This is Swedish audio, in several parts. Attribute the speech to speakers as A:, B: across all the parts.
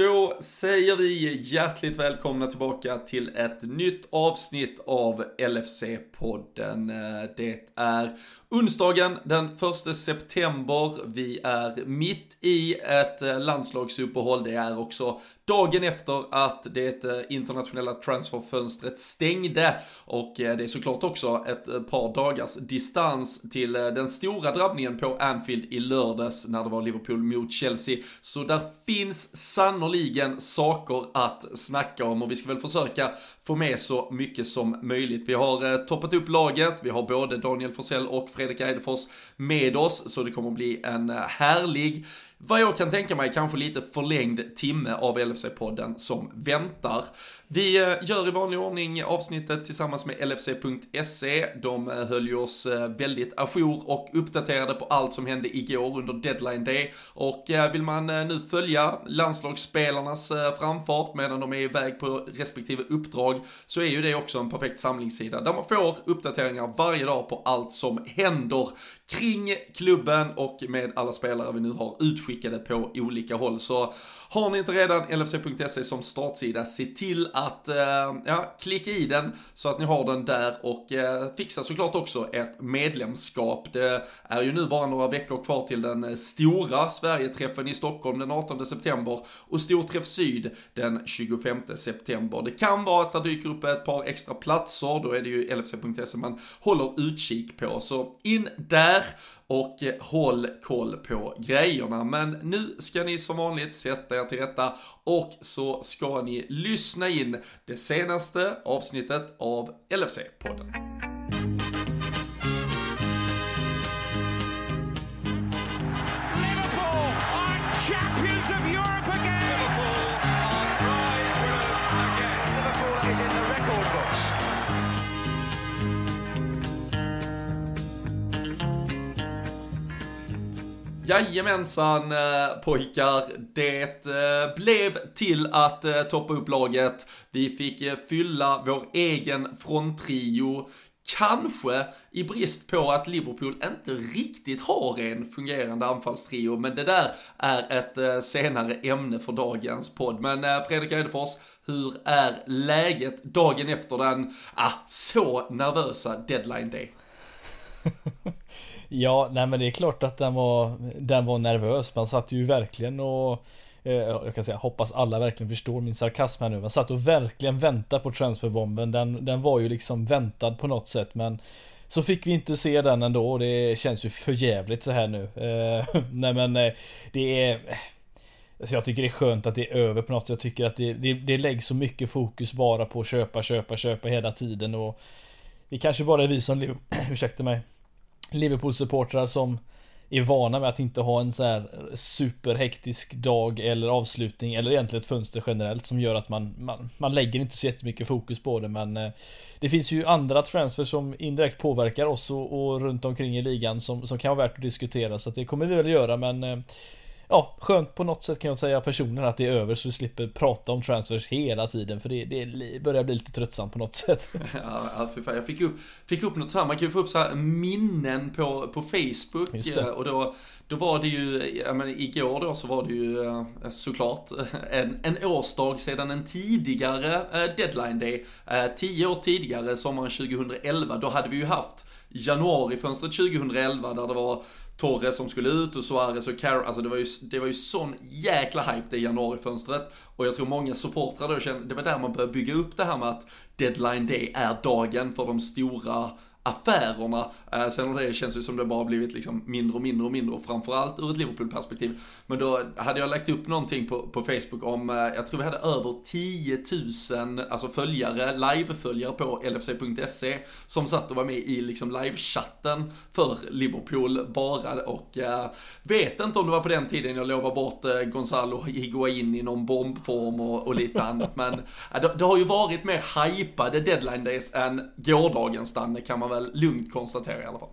A: do Då säger vi hjärtligt välkomna tillbaka till ett nytt avsnitt av LFC-podden. Eh, det är onsdagen den 1 september. Vi är mitt i ett eh, landslagsuppehåll. Det är också dagen efter att det eh, internationella transferfönstret stängde och det är såklart också ett par dagars distans till den stora drabbningen på Anfield i lördags när det var Liverpool mot Chelsea. Så där finns verkligen saker att snacka om och vi ska väl försöka få med så mycket som möjligt. Vi har eh, toppat upp laget, vi har både Daniel Forsell och Fredrik Eidefors med oss, så det kommer bli en eh, härlig vad jag kan tänka mig kanske lite förlängd timme av LFC-podden som väntar. Vi eh, gör i vanlig ordning avsnittet tillsammans med LFC.se. De eh, höll ju oss eh, väldigt ajour och uppdaterade på allt som hände igår under deadline day. Och vill man nu följa landslagsspelarnas framfart medan de är iväg på respektive uppdrag så är ju det också en perfekt samlingssida där man får uppdateringar varje dag på allt som händer kring klubben och med alla spelare vi nu har utskickade på olika håll. Så har ni inte redan LFC.se som startsida, se till att eh, ja, klicka i den så att ni har den där och eh, fixa såklart också ett medlemskap. Det är ju nu bara några veckor kvar till den eh, stora Sverigeträffen i Stockholm den 18 september och Storträff Syd den 25 september. Det kan vara att det dyker upp ett par extra platser, då är det ju LFC.se man håller utkik på. Så in där och håll koll på grejerna. Men nu ska ni som vanligt sätta er till rätta och så ska ni lyssna in det senaste avsnittet av LFC-podden. Jajamensan eh, pojkar, det eh, blev till att eh, toppa upp laget. Vi fick fylla vår egen fronttrio. Kanske i brist på att Liverpool inte riktigt har en fungerande anfallstrio, men det där är ett senare ämne för dagens podd. Men Fredrik Eidefors, hur är läget dagen efter den, ah, så nervösa deadline day?
B: Ja, nej men det är klart att den var, den var nervös. Man satt ju verkligen och eh, jag kan säga, hoppas alla verkligen förstår min sarkasm här nu. Man satt och verkligen väntade på transferbomben. Den, den var ju liksom väntad på något sätt men så fick vi inte se den ändå och det känns ju förjävligt så här nu. Eh, nej men eh, det är Alltså jag tycker det är skönt att det är över på något Jag tycker att det, det, det läggs så mycket fokus bara på att köpa, köpa, köpa hela tiden och Det kanske bara är vi som, ursäkta mig Liverpool-supportrar som är vana med att inte ha en så här superhektisk dag eller avslutning eller egentligen ett fönster generellt som gör att man, man, man lägger inte så jättemycket fokus på det. Men eh, Det finns ju andra transfer som indirekt påverkar oss och, och runt omkring i ligan som, som kan vara värt att diskutera så att det kommer vi väl göra. Men eh, ja, skönt på något sätt kan jag säga personligen att det är över så vi slipper prata om transfers hela tiden för det, det börjar bli lite tröttsamt på något sätt.
A: Ja, för fan. Jag fick upp, fick upp något så här, man kan ju få upp så här minnen på, på Facebook och då, då var det ju, ja men igår då så var det ju eh, såklart en, en årsdag sedan en tidigare eh, deadline day. Eh, tio år tidigare, sommaren 2011, då hade vi ju haft januarifönstret 2011 där det var Torres som skulle ut och Suarez och Carroll, alltså det var ju, det var ju sån jäkla hype det januarifönstret. Och jag tror många supportrar då kände, det var där man började bygga upp det här med att deadline day är dagen för de stora affärerna. Eh, sen och det känns ju som det bara blivit liksom mindre och mindre och mindre och framförallt ur ett Liverpool-perspektiv. Men då hade jag lagt upp någonting på, på Facebook om, eh, jag tror vi hade över 10 000 alltså följare, live-följare på LFC.se som satt och var med i liksom live-chatten för Liverpool bara och eh, vet inte om det var på den tiden jag lovade bort eh, Gonzalo Higuain i någon bombform och, och lite annat men eh, det, det, har ju varit mer hypade deadline days än gårdagens Danne kan man väl lugnt konstatera i alla fall.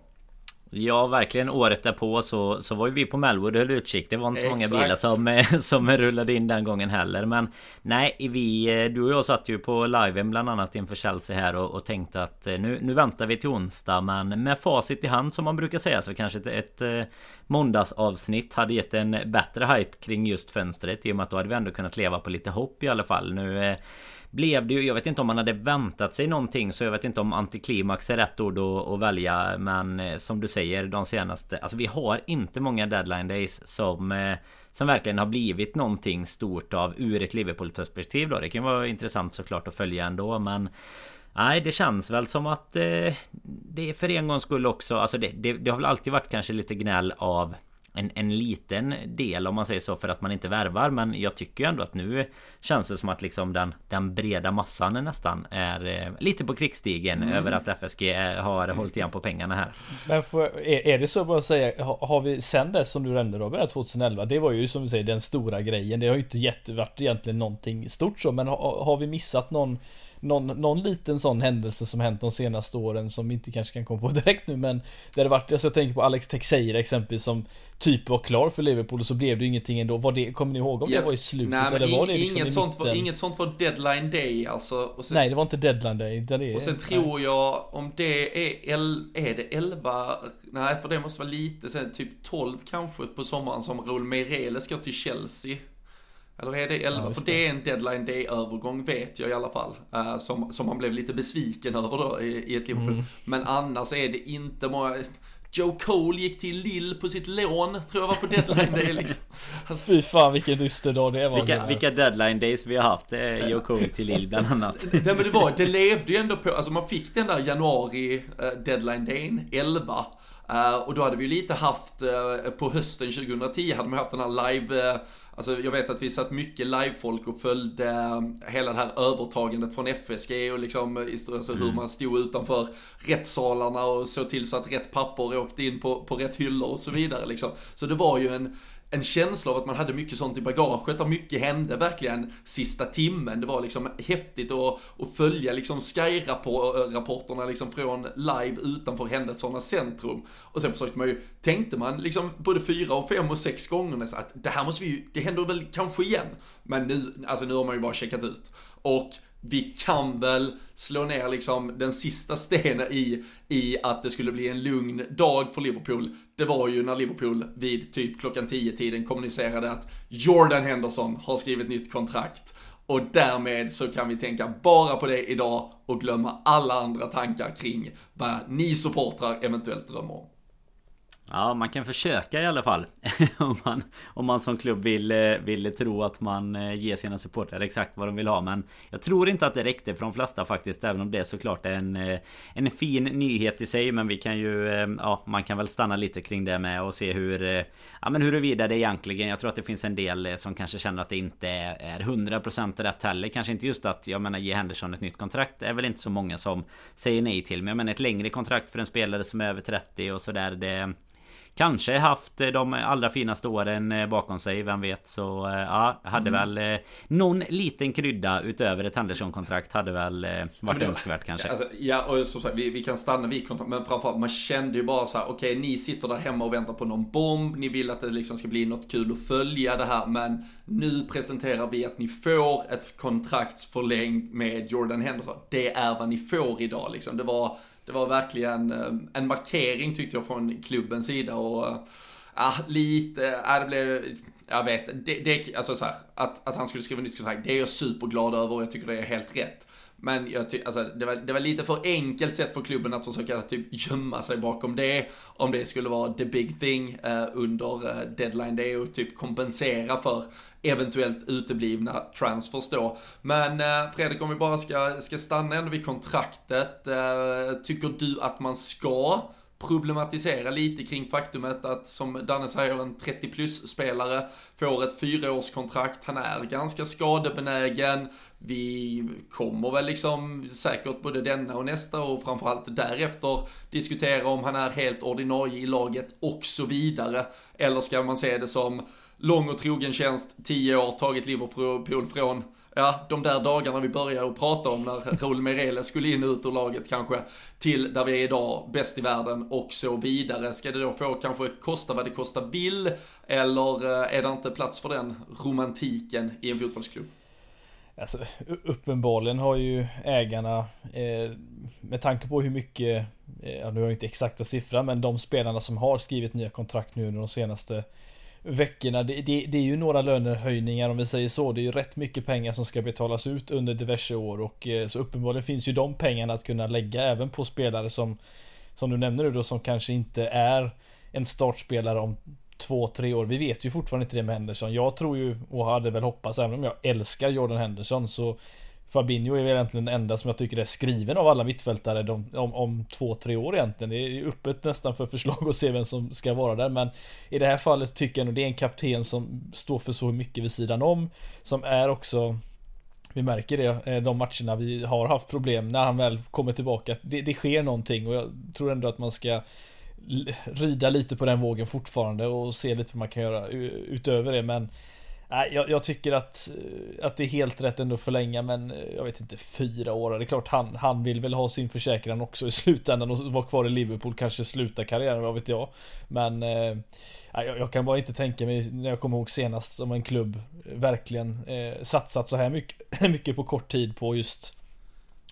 C: Ja verkligen året därpå så, så var ju vi på Melwood och höll utkik Det var inte så Exakt. många bilar som, som rullade in den gången heller Men Nej vi Du och jag satt ju på liven bland annat inför Chelsea här och, och tänkte att eh, nu, nu väntar vi till onsdag Men med facit i hand som man brukar säga så kanske ett, ett eh, måndagsavsnitt hade gett en bättre hype kring just fönstret i och med att då hade vi ändå kunnat leva på lite hopp i alla fall. Nu eh, blev det ju, jag vet inte om man hade väntat sig någonting så jag vet inte om antiklimax är rätt ord att, att välja men eh, som du säger de senaste, alltså vi har inte många deadline days som eh, som verkligen har blivit någonting stort av ur ett Liverpool-perspektiv då. Det kan vara intressant såklart att följa ändå men Nej det känns väl som att eh, Det är för en gångs skull också Alltså det, det, det har väl alltid varit kanske lite gnäll av en, en liten del om man säger så för att man inte värvar men jag tycker ju ändå att nu känns det som att liksom den, den breda massan är nästan är eh, lite på krigsstigen mm. över att FSG har hållit igen på pengarna här.
B: Men för, är, är det så bara att säga, har, har vi sen dess som du nämnde Robin, 2011, det var ju som vi säger den stora grejen. Det har ju inte gett, varit egentligen någonting stort så, men har, har vi missat någon någon, någon liten sån händelse som hänt de senaste åren som inte kanske kan komma på direkt nu men Det hade varit, alltså jag tänker på Alex Teixeira exempelvis som typ var klar för Liverpool och så blev det ingenting ändå. Var det, kommer ni ihåg om det var i slutet
A: Nej,
B: eller var det
A: liksom inget, sånt var, inget sånt var deadline day alltså.
B: Sen, Nej det var inte deadline day.
A: Det är, och sen tror jag om det är, el, är det 11, nej för det måste vara lite sen, typ 12 kanske på sommaren som Raul Meireles går till Chelsea. Eller är det 11? Ja, för det är en deadline day-övergång vet jag i alla fall. Uh, som, som man blev lite besviken över då i, i ett Liverpool. Mm. Men annars är det inte många... Joe Cole gick till Lill på sitt lån, tror jag var på deadline day liksom.
B: Alltså, Fy fan vilken dyster dag det var.
C: Vilka, vilka deadline days vi har haft, eh, Joe Cole till Lill bland annat.
A: Nej men det var, det levde ju ändå på, alltså man fick den där januari uh, deadline dayn, 11. Uh, och då hade vi ju lite haft, uh, på hösten 2010 hade man haft den här live, uh, alltså jag vet att vi satt mycket livefolk och följde hela det här övertagandet från FSG och liksom alltså mm. hur man stod utanför rättssalarna och såg till så att rätt papper åkte in på, på rätt hyllor och så vidare liksom. Så det var ju en, en känsla av att man hade mycket sånt i bagaget, och mycket hände verkligen sista timmen. Det var liksom häftigt att, att följa liksom Sky-rapporterna liksom från live utanför händelsernas centrum. Och sen försökte man ju, tänkte man liksom både fyra och fem och sex gånger så att det här måste vi ju, det händer väl kanske igen. Men nu, alltså nu har man ju bara checkat ut. Och vi kan väl slå ner liksom den sista stenen i, i att det skulle bli en lugn dag för Liverpool. Det var ju när Liverpool vid typ klockan 10 tiden kommunicerade att Jordan Henderson har skrivit nytt kontrakt. Och därmed så kan vi tänka bara på det idag och glömma alla andra tankar kring vad ni supportrar eventuellt drömmer om.
C: Ja, man kan försöka i alla fall. om, man, om man som klubb vill, eh, vill tro att man eh, ger sina supportrar exakt vad de vill ha. Men jag tror inte att det räckte för de flesta faktiskt. Även om det såklart är en, eh, en fin nyhet i sig. Men vi kan ju... Ja, man kan väl stanna lite kring det med och se hur... Ja, men huruvida det egentligen... Jag tror att det finns en del som kanske känner att det inte är 100% rätt heller. Kanske inte just att, jag menar, ge Henderson ett nytt kontrakt. Det är väl inte så många som säger nej till. Men jag menar ett längre kontrakt för en spelare som är över 30 och sådär. Det Kanske haft eh, de allra finaste åren eh, bakom sig, vem vet. Så eh, ja, hade mm. väl någon liten krydda utöver ett Andersson-kontrakt hade väl varit ja, önskvärt kanske.
A: Alltså, ja, och som sagt, vi, vi kan stanna vid kontrakt, men framförallt man kände ju bara så här, okej, okay, ni sitter där hemma och väntar på någon bomb, ni vill att det liksom ska bli något kul att följa det här, men nu presenterar vi att ni får ett kontrakt förlängt med Jordan Henderson. Det är vad ni får idag liksom. Det var det var verkligen eh, en markering tyckte jag från klubbens sida och ja, lite, ja, det blev, jag vet, det, det alltså så här, att, att han skulle skriva nytt kontrakt, det är jag superglad över och jag tycker det är helt rätt. Men jag ty- alltså, det, var, det var lite för enkelt sätt för klubben att försöka typ gömma sig bakom det. Om det skulle vara the big thing eh, under eh, deadline day och typ kompensera för eventuellt uteblivna transfers då. Men eh, Fredrik, om vi bara ska, ska stanna ändå vid kontraktet. Eh, tycker du att man ska problematisera lite kring faktumet att, som Danne säger, en 30 plus spelare får ett fyraårskontrakt. Han är ganska skadebenägen. Vi kommer väl liksom säkert både denna och nästa och framförallt därefter diskutera om han är helt ordinarie i laget och så vidare. Eller ska man se det som lång och trogen tjänst, 10 år, tagit Liverpool från ja, de där dagarna vi började att prata om när Raul Merele skulle in och ut ur laget kanske, till där vi är idag, bäst i världen och så vidare. Ska det då få kanske kosta vad det kosta vill, eller eh, är det inte plats för den romantiken i en fotbollsklubb?
B: Alltså, uppenbarligen har ju ägarna eh, med tanke på hur mycket, eh, ja, nu har jag inte exakta siffror, men de spelarna som har skrivit nya kontrakt nu under de senaste veckorna. Det, det, det, är ju några lönehöjningar om vi säger så. Det är ju rätt mycket pengar som ska betalas ut under diverse år och eh, så uppenbarligen finns ju de pengarna att kunna lägga även på spelare som som du nämner nu då som kanske inte är en startspelare om två, tre år. Vi vet ju fortfarande inte det med Henderson. Jag tror ju och hade väl hoppats, även om jag älskar Jordan Henderson så Fabinho är väl egentligen den enda som jag tycker är skriven av alla mittfältare de, om, om två, tre år egentligen. Det är öppet nästan för förslag att se vem som ska vara där. Men i det här fallet tycker jag nog det är en kapten som står för så mycket vid sidan om. Som är också vi märker det, eh, de matcherna vi har haft problem när han väl kommer tillbaka. Det, det sker någonting och jag tror ändå att man ska rida lite på den vågen fortfarande och se lite vad man kan göra utöver det. Men Nej, jag, jag, tycker att, att det är helt rätt ändå att förlänga men jag vet inte, fyra år. Det är klart han, han vill väl ha sin försäkran också i slutändan och vara kvar i Liverpool, kanske sluta karriären, vad vet jag. Men eh, jag, jag, kan bara inte tänka mig, när jag kommer ihåg senast, som en klubb verkligen eh, satsat så här mycket, mycket på kort tid på just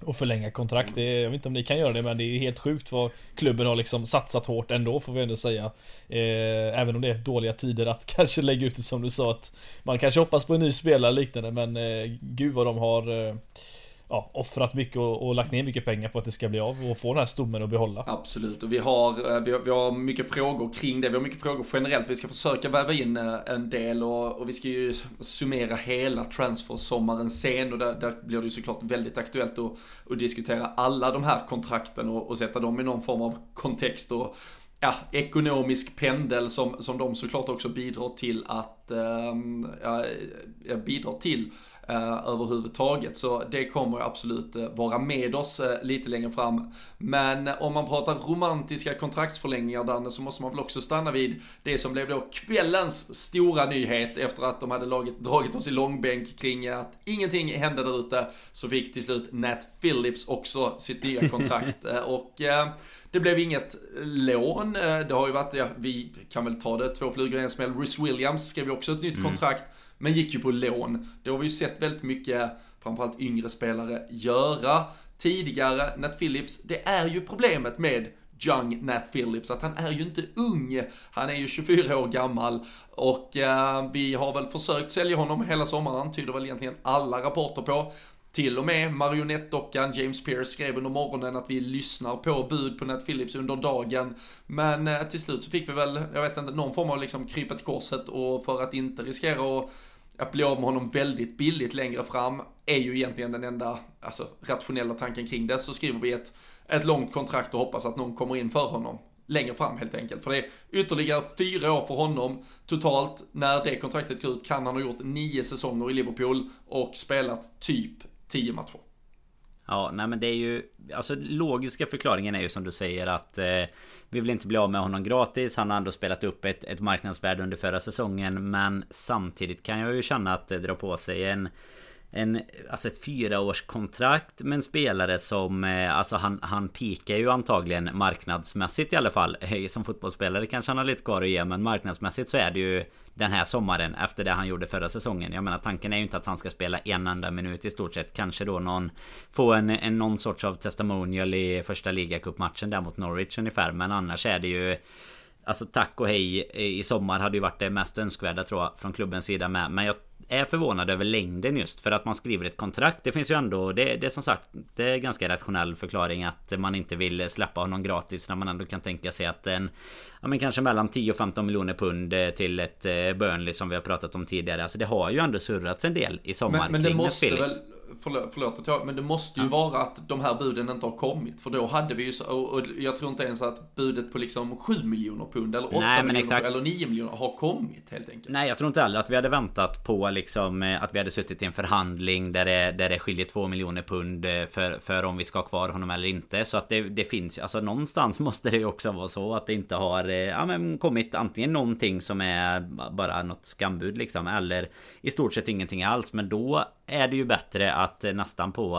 B: och förlänga kontrakt. Det jag vet inte om ni kan göra det men det är helt sjukt vad klubben har liksom satsat hårt ändå får vi ändå säga. Eh, även om det är dåliga tider att kanske lägga ut det som du sa att man kanske hoppas på en ny spelare liknande men eh, gud vad de har eh, ja, offrat mycket och, och, lagt ner mycket pengar på att det ska bli av och få den här stommen att behålla.
A: Absolut, och vi har, eh, vi har, vi har mycket frågor kring det. Vi har mycket frågor generellt. Vi ska försöka väva in eh, en del och, och vi ska ju summera hela transfer-sommaren sen och där, där, blir det ju såklart väldigt aktuellt att, att diskutera alla de här kontrakten och, och sätta dem i någon form av kontext och ja, ekonomisk pendel som, som de såklart också bidrar till att, eh, ja, bidrar till eh, överhuvudtaget. Så det kommer absolut eh, vara med oss eh, lite längre fram. Men om man pratar romantiska kontraktsförlängningar Danne så måste man väl också stanna vid det som blev då kvällens stora nyhet efter att de hade lagit, dragit oss i långbänk kring att ingenting hände där ute. Så fick till slut Nat Phillips också sitt nya kontrakt. Eh, och eh, det blev inget lån. Det har ju varit, ja, vi kan väl ta det, två flugor i en smäll. Rhys Williams skrev ju också ett nytt mm. kontrakt men gick ju på lån. Det har vi ju sett väldigt mycket, framförallt yngre spelare, göra tidigare. Nat Phillips, det är ju problemet med Young Nat Phillips, att han är ju inte ung. Han är ju 24 år gammal och eh, vi har väl försökt sälja honom hela sommaren, tyder väl egentligen alla rapporter på. Till och med marionettdockan James Pierce skrev under morgonen att vi lyssnar på bud på Nat Phillips under dagen. Men eh, till slut så fick vi väl, jag vet inte, någon form av liksom krypa till korset och för att inte riskera att att bli av med honom väldigt billigt längre fram är ju egentligen den enda alltså, rationella tanken kring det. Så skriver vi ett, ett långt kontrakt och hoppas att någon kommer in för honom längre fram helt enkelt. För det är ytterligare fyra år för honom. Totalt, när det kontraktet går ut, kan han ha gjort nio säsonger i Liverpool och spelat typ tio matcher.
C: Ja, nej men det är ju Alltså logiska förklaringen är ju som du säger att eh, Vi vill inte bli av med honom gratis. Han har ändå spelat upp ett, ett marknadsvärde under förra säsongen Men samtidigt kan jag ju känna att det drar på sig en en, alltså ett fyraårskontrakt med en spelare som eh, Alltså han, han pikar ju antagligen marknadsmässigt i alla fall. Som fotbollsspelare kanske han har lite kvar att ge Men marknadsmässigt så är det ju den här sommaren efter det han gjorde förra säsongen. Jag menar tanken är ju inte att han ska spela en enda minut i stort sett. Kanske då någon Få en, en någon sorts av testimonial i första ligacupmatchen där mot Norwich ungefär. Men annars är det ju Alltså tack och hej i sommar hade ju varit det mest önskvärda tror jag från klubbens sida med. Men jag är förvånad över längden just för att man skriver ett kontrakt. Det finns ju ändå, det, det är som sagt, det är ganska rationell förklaring att man inte vill släppa honom gratis när man ändå kan tänka sig att en, ja men kanske mellan 10 och 15 miljoner pund eh, till ett eh, Burnley som vi har pratat om tidigare. Alltså det har ju ändå surrats en del i sommar
A: men, men det måste väl förlåt, förlåt att jag, men det måste ju ja. vara att de här buden inte har kommit. För då hade vi ju, så, och, jag tror inte ens att budet på liksom 7 miljoner pund eller 8 Nej, miljoner exakt. eller 9 miljoner har kommit helt enkelt.
C: Nej, jag tror inte heller att vi hade väntat på liksom eh, att vi hade suttit i en förhandling där det, där det skiljer 2 miljoner pund eh, för, för om vi ska ha kvar honom eller inte. Så att det, det finns, alltså någonstans måste det ju också vara så att det inte har eh, ja, men kommit antingen någonting som är bara något skambud liksom eller i stort sett ingenting alls. Men då är det ju bättre att nästan på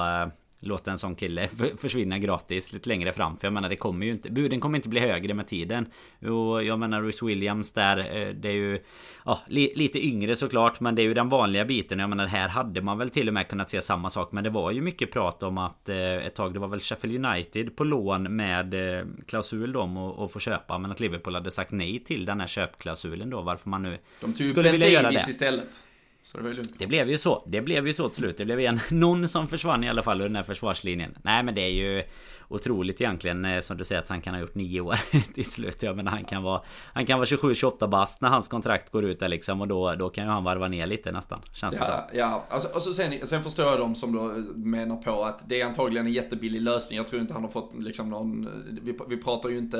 C: Låta en sån kille försvinna gratis lite längre fram. För jag menar det kommer ju inte Buden kommer inte bli högre med tiden. Och jag menar Rhys Williams där eh, Det är ju ja, li, Lite yngre såklart Men det är ju den vanliga biten. Jag menar här hade man väl till och med kunnat se samma sak. Men det var ju mycket prat om att eh, Ett tag det var väl Sheffield United på lån med eh, klausul då om att få köpa. Men att Liverpool hade sagt nej till den här köpklausulen då. Varför man nu
A: De tog skulle vilja göra det. istället.
C: Så det var ju lugnt. Det blev ju så. Det blev ju så till slut. Det blev en, någon som försvann i alla fall ur den här försvarslinjen. Nej men det är ju otroligt egentligen eh, som du säger att han kan ha gjort nio år till slut. Jag menar han kan vara Han kan vara 27-28 bast när hans kontrakt går ut där liksom och då, då kan ju han varva ner lite nästan. Känns
A: ja,
C: det
A: så. Ja, alltså, alltså sen, sen förstår jag dem som då menar på att det är antagligen en jättebillig lösning. Jag tror inte han har fått liksom någon Vi, vi pratar ju inte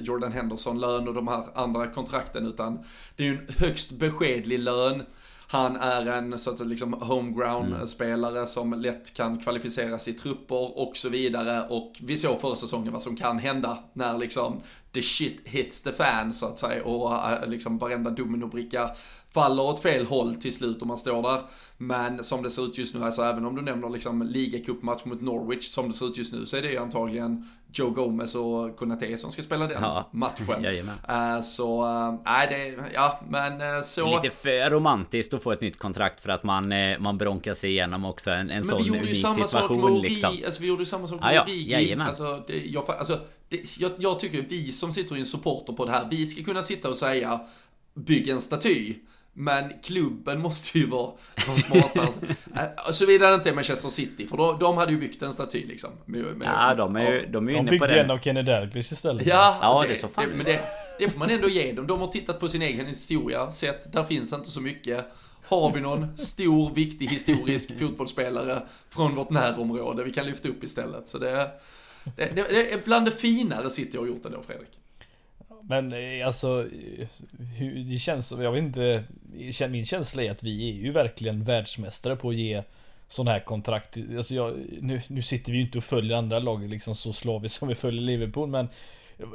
A: Jordan Henderson lön och de här andra kontrakten utan det är ju en högst beskedlig lön. Han är en så att säga liksom homeground-spelare mm. som lätt kan kvalificeras i trupper och så vidare. Och vi såg förra säsongen vad som kan hända när liksom the shit hits the fan så att säga och uh, liksom varenda dominobricka faller åt fel håll till slut om man står där. Men som det ser ut just nu, alltså även om du nämner liksom ligacupmatch mot Norwich, som det ser ut just nu så är det ju antagligen Joe Gomez och Konate som ska spela den ja. matchen. uh, så, eh, nej uh, det, ja men uh, så.
C: Lite för romantiskt att få ett nytt kontrakt för att man, man bronkar sig igenom också en, en sån unik situation. Men vi gjorde ju samma sak Ori,
A: alltså vi gjorde ju samma sak med ah, ja. Origi. Alltså, det, jag, alltså det, jag, jag tycker vi som sitter i en supporter på det här, vi ska kunna sitta och säga bygg en staty. Men klubben måste ju vara, vara smartare. Äh, Såvida det inte är Manchester City, för då, de hade ju byggt en staty liksom.
C: Med, med, ja, de är ju, de är
B: de
C: inne på det.
B: De byggde en av Kenny Dalglish istället.
A: Ja, ja det, det är så fan. Det, men det, det får man ändå ge dem. De har tittat på sin egen historia, sett, där finns inte så mycket. Har vi någon stor, viktig, historisk fotbollsspelare från vårt närområde vi kan lyfta upp istället? Så det, det, det är bland det finare City har gjort ändå, Fredrik.
B: Men eh, alltså, eh, det känns som, jag vet inte, min känsla är att vi är ju verkligen världsmästare på att ge sådana här kontrakt. Alltså jag, nu, nu sitter vi ju inte och följer andra lag liksom så slaviskt som vi följer Liverpool men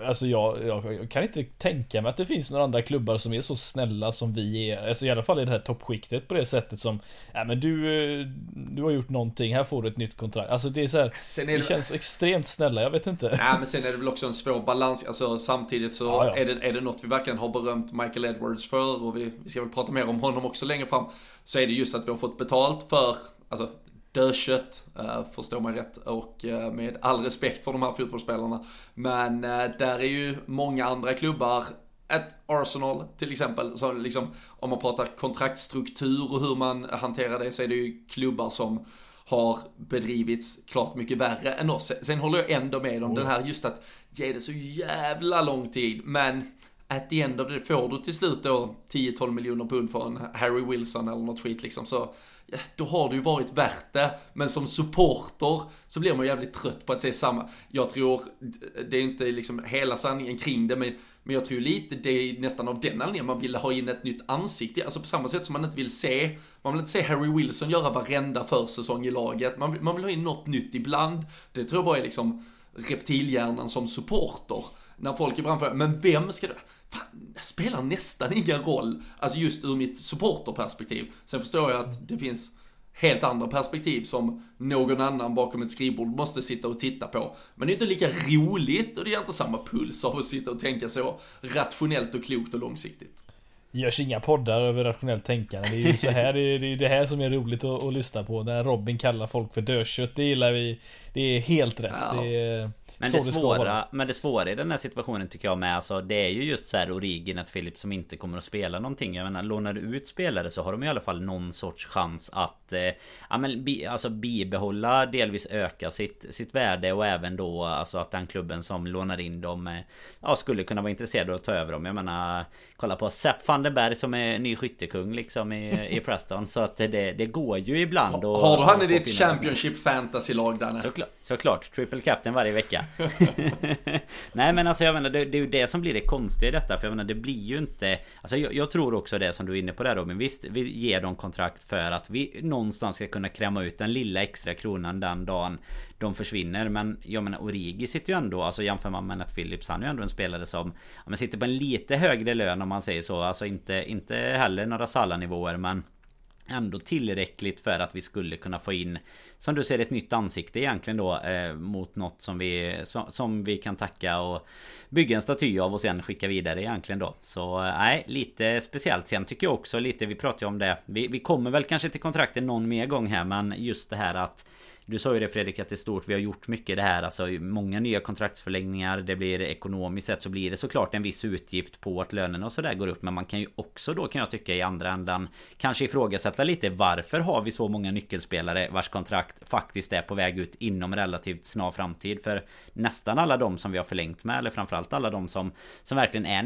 B: Alltså jag, jag, kan inte tänka mig att det finns några andra klubbar som är så snälla som vi är. Alltså i alla fall i det här toppskiktet på det sättet som Ja men du, du har gjort någonting, här får du ett nytt kontrakt. Alltså det är så här, sen är det, det känns så extremt snälla, jag vet inte.
A: Nej men sen är det väl också en svår balans. Alltså samtidigt så ja, ja. Är, det, är det något vi verkligen har berömt Michael Edwards för och vi, vi ska väl prata mer om honom också längre fram. Så är det just att vi har fått betalt för Alltså dödkött, uh, förstår man rätt, och uh, med all respekt för de här fotbollsspelarna. Men uh, där är ju många andra klubbar, ett Arsenal till exempel, så liksom, om man pratar kontraktstruktur och hur man hanterar det så är det ju klubbar som har bedrivits klart mycket värre än oss. Sen håller jag ändå med om mm. den här just att ge det så jävla lång tid, men at the end of det får du till slut då 10-12 miljoner pund för en Harry Wilson eller något skit liksom så ja, då har det ju varit värt det. Men som supporter så blir man jävligt trött på att se samma. Jag tror, det är inte liksom hela sanningen kring det, men, men jag tror lite det är nästan av den anledningen man vill ha in ett nytt ansikte. Alltså på samma sätt som man inte vill se, man vill inte se Harry Wilson göra varenda försäsong i laget. Man, man vill ha in något nytt ibland. Det tror jag bara är liksom reptilhjärnan som supporter. När folk ibland frågar, men vem ska det fan, spelar nästan ingen roll. Alltså just ur mitt supporterperspektiv. Sen förstår jag att det finns helt andra perspektiv som någon annan bakom ett skrivbord måste sitta och titta på. Men det är inte lika roligt och det är inte samma puls av att sitta och tänka så rationellt och klokt och långsiktigt.
B: Görs inga poddar över rationellt tänkande. Det är ju så här, det är, det, är det här som är roligt att, att lyssna på. När Robin kallar folk för dödkött, det gillar vi. Det är helt rätt. Ja. Det är,
C: men det, svåra, men det svåra i den här situationen tycker jag med alltså, Det är ju just så här Origin att Philip som inte kommer att spela någonting. Jag menar lånar du ut spelare så har de i alla fall någon sorts chans att eh, Ja men bi, alltså bibehålla delvis öka sitt, sitt värde och även då alltså att den klubben som lånar in dem eh, Ja skulle kunna vara intresserad av att ta över dem. Jag menar Kolla på Sepp van den Berg som är ny skyttekung liksom i, i Preston. Så att det, det går ju ibland
A: och, Har du han i ditt Championship fantasy-lag Danne?
C: Såklart, såklart, triple captain varje vecka Nej men alltså jag menar det, det, är ju det som blir det konstiga i detta För jag menar det blir ju inte Alltså jag, jag, tror också det som du är inne på där Robin. Visst vi ger dem kontrakt för att vi någonstans ska kunna kräma ut den lilla extra kronan den dagen de försvinner Men jag menar Origi sitter ju ändå Alltså jämför man med Nat Phillips Han är ju ändå en spelare som ja, men sitter på en lite högre lön om man säger så. Alltså inte, inte heller några Salah-nivåer men ändå tillräckligt för att vi skulle kunna få in Som du ser ett nytt ansikte egentligen då eh, Mot något som vi som, som, vi kan tacka och Bygga en staty av och sen skicka vidare egentligen då. Så eh, nej lite speciellt. Sen tycker jag också lite Vi pratade om det. Vi, vi kommer väl kanske till kontrakten någon mer gång här men just det här att du sa ju det Fredrik att det är stort. Vi har gjort mycket det här. Alltså många nya kontraktsförlängningar. Det blir ekonomiskt sett så blir det såklart en viss utgift på att lönerna och sådär går upp. Men man kan ju också då kan jag tycka i andra ändan kanske ifrågasätta lite varför har vi så många nyckelspelare vars kontrakt faktiskt är på väg ut inom relativt snar framtid. För nästan alla de som vi har förlängt med eller framförallt alla de som som verkligen är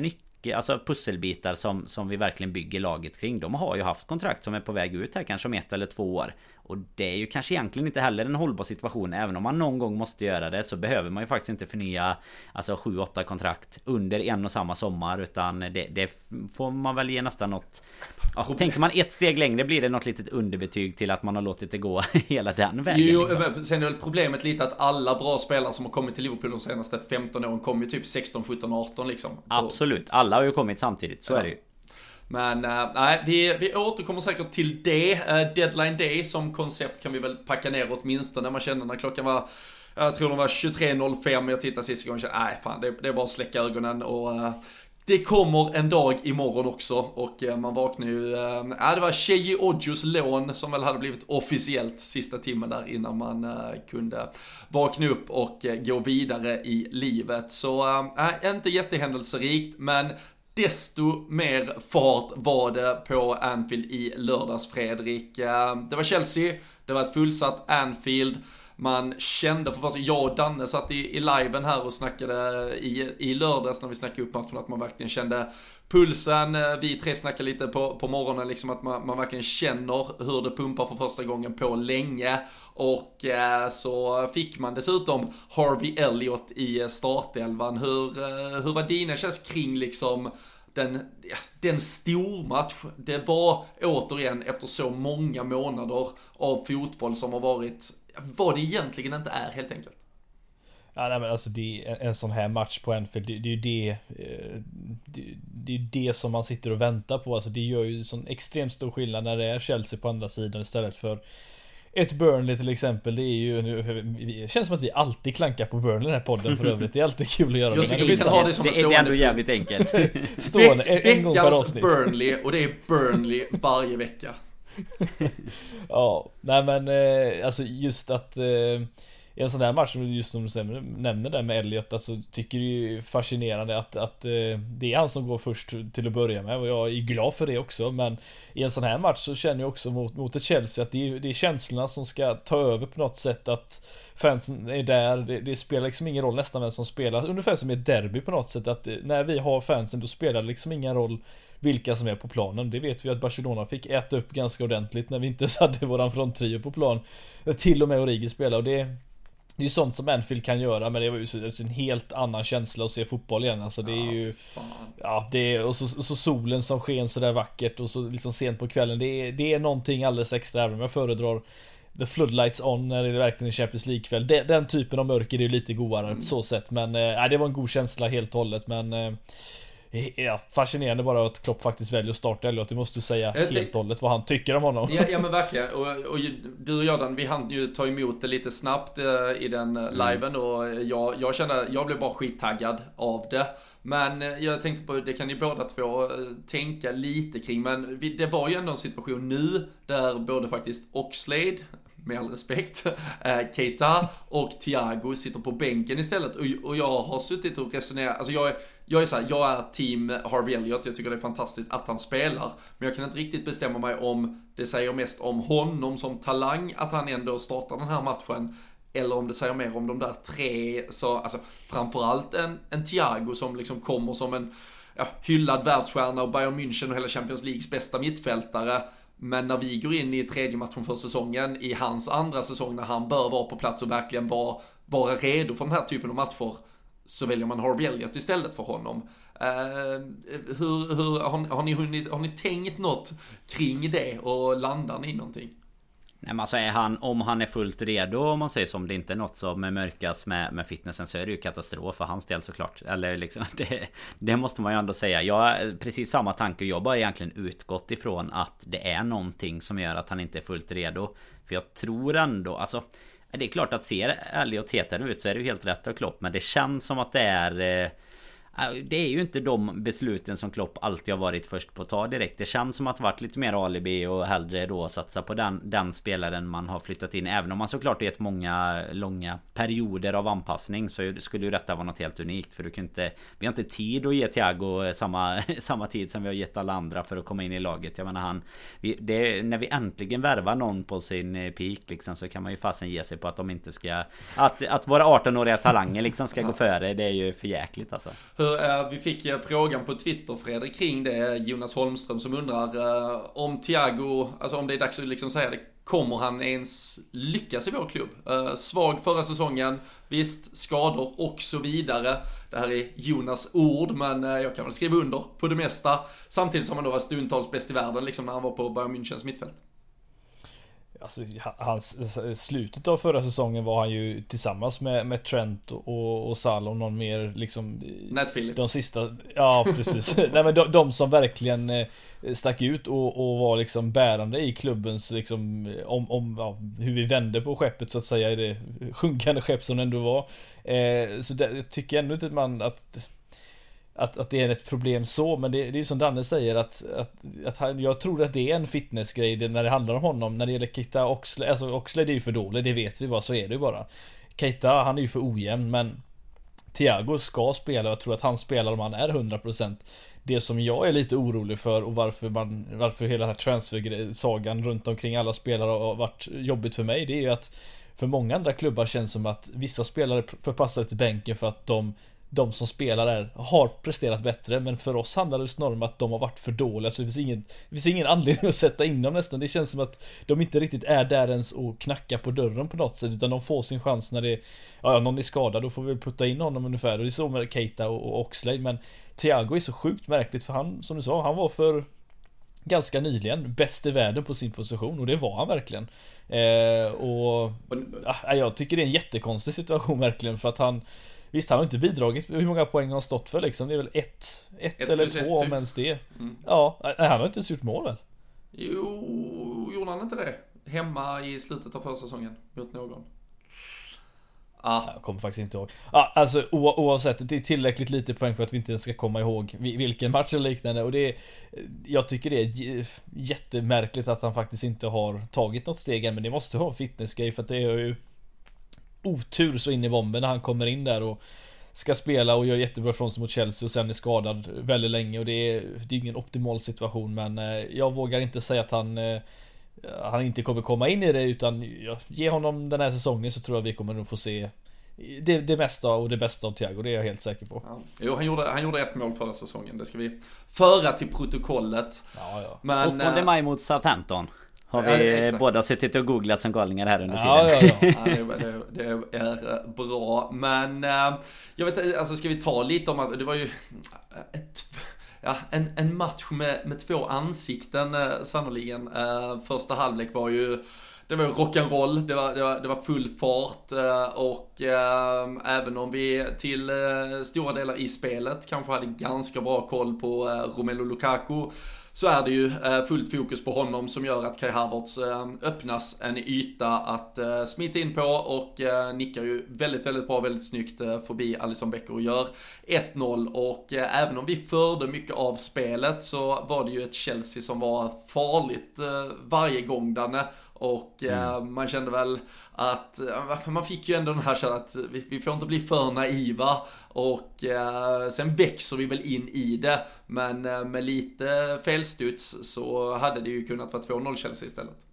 C: mycket, Alltså pusselbitar som, som vi verkligen bygger laget kring. De har ju haft kontrakt som är på väg ut här kanske om ett eller två år. Och det är ju kanske egentligen inte heller en hållbar situation. Även om man någon gång måste göra det så behöver man ju faktiskt inte förnya Alltså 7-8 kontrakt under en och samma sommar Utan det, det får man väl ge nästan något ja, Tänker man ett steg längre blir det något litet underbetyg till att man har låtit det gå hela den vägen
A: Jo, liksom. sen är väl problemet lite att alla bra spelare som har kommit till Liverpool de senaste 15 åren kommer ju typ 16, 17, 18 liksom
C: Absolut, alla har ju kommit samtidigt, så ja. är det ju
A: men uh, nej, vi, vi återkommer säkert till det. Uh, deadline day som koncept kan vi väl packa ner åtminstone. Man känner när klockan var jag tror de var 23.05, jag tittade sista gången och kände, nej fan, det, det är bara att släcka ögonen och uh, det kommer en dag imorgon också och eh, man vaknar ju, ja det var Cheji Odjos lån som väl hade blivit officiellt sista timmen där innan man eh, kunde vakna upp och gå vidare i livet. Så, äh, inte jättehändelserikt men desto mer fart var det på Anfield i lördags Fredrik. Det var Chelsea, det var ett fullsatt Anfield. Man kände för första jag och Danne satt i, i liven här och snackade i, i lördags när vi snackade upp matchen att man verkligen kände pulsen. Eh, vi tre snackade lite på, på morgonen liksom att man, man verkligen känner hur det pumpar för första gången på länge. Och eh, så fick man dessutom Harvey Elliott i eh, startelvan. Hur, eh, hur var dina känns kring liksom den, den stormatch det var återigen efter så många månader av fotboll som har varit vad det egentligen inte är helt enkelt.
B: Ja, nej, men alltså det är en sån här match på Anfield, det, det är ju det, eh, det, det är det som man sitter och väntar på. Alltså det gör ju sån extremt stor skillnad när det är Chelsea på andra sidan istället för ett Burnley till exempel, det är ju nu, det känns som att vi alltid klankar på Burnley i den här podden för övrigt. Det är alltid kul att göra
A: Jag tycker vi kan ha det som stående.
C: det är ändå jävligt enkelt.
A: stående, en, en gång per avsnitt. Burnley och det är Burnley varje vecka.
B: ja, nej men eh, alltså just att eh, i en sån här match, just som du nämner där med Elliot, alltså tycker det är fascinerande att, att eh, det är han som går först till att börja med och jag är glad för det också. Men i en sån här match så känner jag också mot, mot ett Chelsea att det är, det är känslorna som ska ta över på något sätt. Att fansen är där, det, det spelar liksom ingen roll nästan vem som spelar. Ungefär som i ett derby på något sätt. Att eh, när vi har fansen då spelar det liksom ingen roll vilka som är på planen. Det vet vi att Barcelona fick äta upp ganska ordentligt när vi inte ens hade våran fronttrio på plan. Till och med Origi spelade och det det är ju sånt som Anfield kan göra men det var ju en helt annan känsla att se fotboll igen alltså det är ju Ja det är, och så, och så solen som sken sådär vackert och så liksom sent på kvällen det är, det är någonting alldeles extra även om jag föredrar The Floodlights On när det är verkligen en Champions League-kväll den, den, typen av mörker är ju lite godare mm. på så sätt men äh, det var en god känsla helt och hållet men äh, Ja, fascinerande bara att Klopp faktiskt väljer att starta Elliot. Det måste du säga helt och hållet vad han tycker om honom.
A: Ja, ja men verkligen. Och, och du och Jordan, vi hann ju ta emot det lite snabbt uh, i den uh, liven och jag, jag kände, jag blev bara skittaggad av det. Men jag tänkte på, det kan ni båda två tänka lite kring, men det var ju ändå en situation nu där både faktiskt Oxlade, med all respekt, eh, Keita och Thiago sitter på bänken istället. Och, och jag har suttit och resonerat, alltså jag är, jag är så här, jag är team Harvey Elliott, jag tycker det är fantastiskt att han spelar. Men jag kan inte riktigt bestämma mig om det säger mest om honom som talang, att han ändå startar den här matchen. Eller om det säger mer om de där tre, så, alltså framförallt en, en Thiago som liksom kommer som en ja, hyllad världsstjärna och Bayern München och hela Champions Leagues bästa mittfältare. Men när vi går in i tredje matchen för säsongen, i hans andra säsong när han bör vara på plats och verkligen vara, vara redo för den här typen av matcher, så väljer man Harvey Elliott istället för honom. Uh, hur, hur, har, har, ni hunnit, har ni tänkt något kring det och landar ni i någonting?
C: Nej men alltså är han, om han är fullt redo om man säger så Om det inte är något som mörkas med, med fitnessen så är det ju katastrof för hans del såklart. Eller liksom det, det måste man ju ändå säga. Jag har precis samma tanke. Jag har bara egentligen utgått ifrån att det är någonting som gör att han inte är fullt redo. För jag tror ändå, alltså det är klart att ser Elliot hetare ut så är det ju helt rätt av Klopp. Men det känns som att det är eh, Äh, det är ju inte de besluten som Klopp alltid har varit först på att ta direkt. Det känns som att det varit lite mer alibi och hellre då satsa på den, den spelaren man har flyttat in. Även om man såklart gett många långa perioder av anpassning så skulle ju detta vara något helt unikt. För du kan inte... Vi har inte tid att ge Thiago samma, samma tid som vi har gett alla andra för att komma in i laget. Jag menar han... Vi, det, när vi äntligen värvar någon på sin eh, peak liksom så kan man ju fasen ge sig på att de inte ska... Att, att våra 18-åriga talanger liksom ska gå före. Det är ju för jäkligt alltså
A: hur, eh, vi fick frågan på Twitter, Fredrik, kring det. Jonas Holmström som undrar eh, om Thiago, alltså om det är dags att liksom säga det, kommer han ens lyckas i vår klubb? Eh, svag förra säsongen, visst, skador och så vidare. Det här är Jonas ord, men eh, jag kan väl skriva under på det mesta. Samtidigt som han då var stundtals bäst i världen, liksom när han var på Bayern Münchens mittfält.
B: Alltså, hans, slutet av förra säsongen var han ju tillsammans med, med Trent och, och Salah och någon mer liksom
A: Nat Phillips.
B: De sista, ja precis. Nej men de, de som verkligen eh, stack ut och, och, var liksom bärande i klubbens liksom Om, om ja, hur vi vände på skeppet så att säga i det sjunkande skepp som det ändå var. Eh, Så det, jag tycker ändå inte att man att att, att det är ett problem så, men det, det är ju som Danne säger att, att, att han, jag tror att det är en fitnessgrej när det handlar om honom. När det gäller Keita Oxlade, alltså Oxlade är ju för dålig, det vet vi bara, så är det ju bara. Keita, han är ju för ojämn, men Thiago ska spela, och jag tror att han spelar om han är 100% Det som jag är lite orolig för och varför man, varför hela den här transfer-sagan runt omkring alla spelare har varit jobbigt för mig, det är ju att för många andra klubbar känns som att vissa spelare förpassar till bänken för att de de som spelar där har presterat bättre men för oss handlar det snarare om att de har varit för dåliga så det finns ingen, det finns ingen anledning att sätta in dem nästan. Det känns som att de inte riktigt är där ens och knackar på dörren på något sätt utan de får sin chans när det Ja, någon är skadad då får vi putta in honom ungefär och det är så med Keita och, och Oxlade men Thiago är så sjukt märkligt för han, som du sa, han var för ganska nyligen bäst i världen på sin position och det var han verkligen. Eh, och ja, jag tycker det är en jättekonstig situation verkligen för att han Visst, han har inte bidragit. Hur många poäng har han stått för liksom? Det är väl ett, ett, ett eller två ett, om typ. ens det. Mm. Ja, han har inte ens gjort mål väl?
A: Jo, gjorde han inte det? Hemma i slutet av försäsongen mot någon. Ah.
B: Jag kommer faktiskt inte ihåg. Ah, alltså oavsett, det är tillräckligt lite poäng för att vi inte ska komma ihåg vilken match eller liknande och det är, Jag tycker det är jättemärkligt att han faktiskt inte har tagit något steg än men det måste vara en fitnessgrej för att det är ju otur så in i bomben när han kommer in där och ska spela och gör jättebra från sig mot Chelsea och sen är skadad väldigt länge och det är, det är ingen optimal situation men eh, jag vågar inte säga att han eh, han inte kommer komma in i det utan ge honom den här säsongen så tror jag vi kommer nog få se det, det mesta och det bästa av Thiago, det är jag helt säker på. Ja.
A: Jo, han gjorde, han gjorde ett mål förra säsongen. Det ska vi föra till protokollet.
C: Ja, ja. Men, 8 maj mot Southampton. Har vi ja, båda suttit och googlat som galningar här under tiden.
A: Ja, ja, ja. det, det, är bra. Men eh, jag vet alltså ska vi ta lite om att det var ju ett, ja, en, en match med, med två ansikten eh, sannoliken. Eh, första halvlek var ju det var rock'n'roll, det var, det, var, det var full fart och äh, även om vi till äh, stora delar i spelet kanske hade ganska bra koll på äh, Romelu Lukaku så är det ju eh, fullt fokus på honom som gör att Kai Havertz eh, öppnas en yta att eh, smita in på och nickar ju väldigt, väldigt bra, väldigt snyggt förbi Alison Becker och gör 1-0 och även om vi förde mycket av spelet så var det ju ett Chelsea som var farligt varje gång Danne och mm. man kände väl att man fick ju ändå den här känslan att vi, vi, får inte bli för naiva och eh, sen växer vi väl in i det. Men eh, med lite felstuds så hade det ju kunnat vara 2-0 Chelsea istället.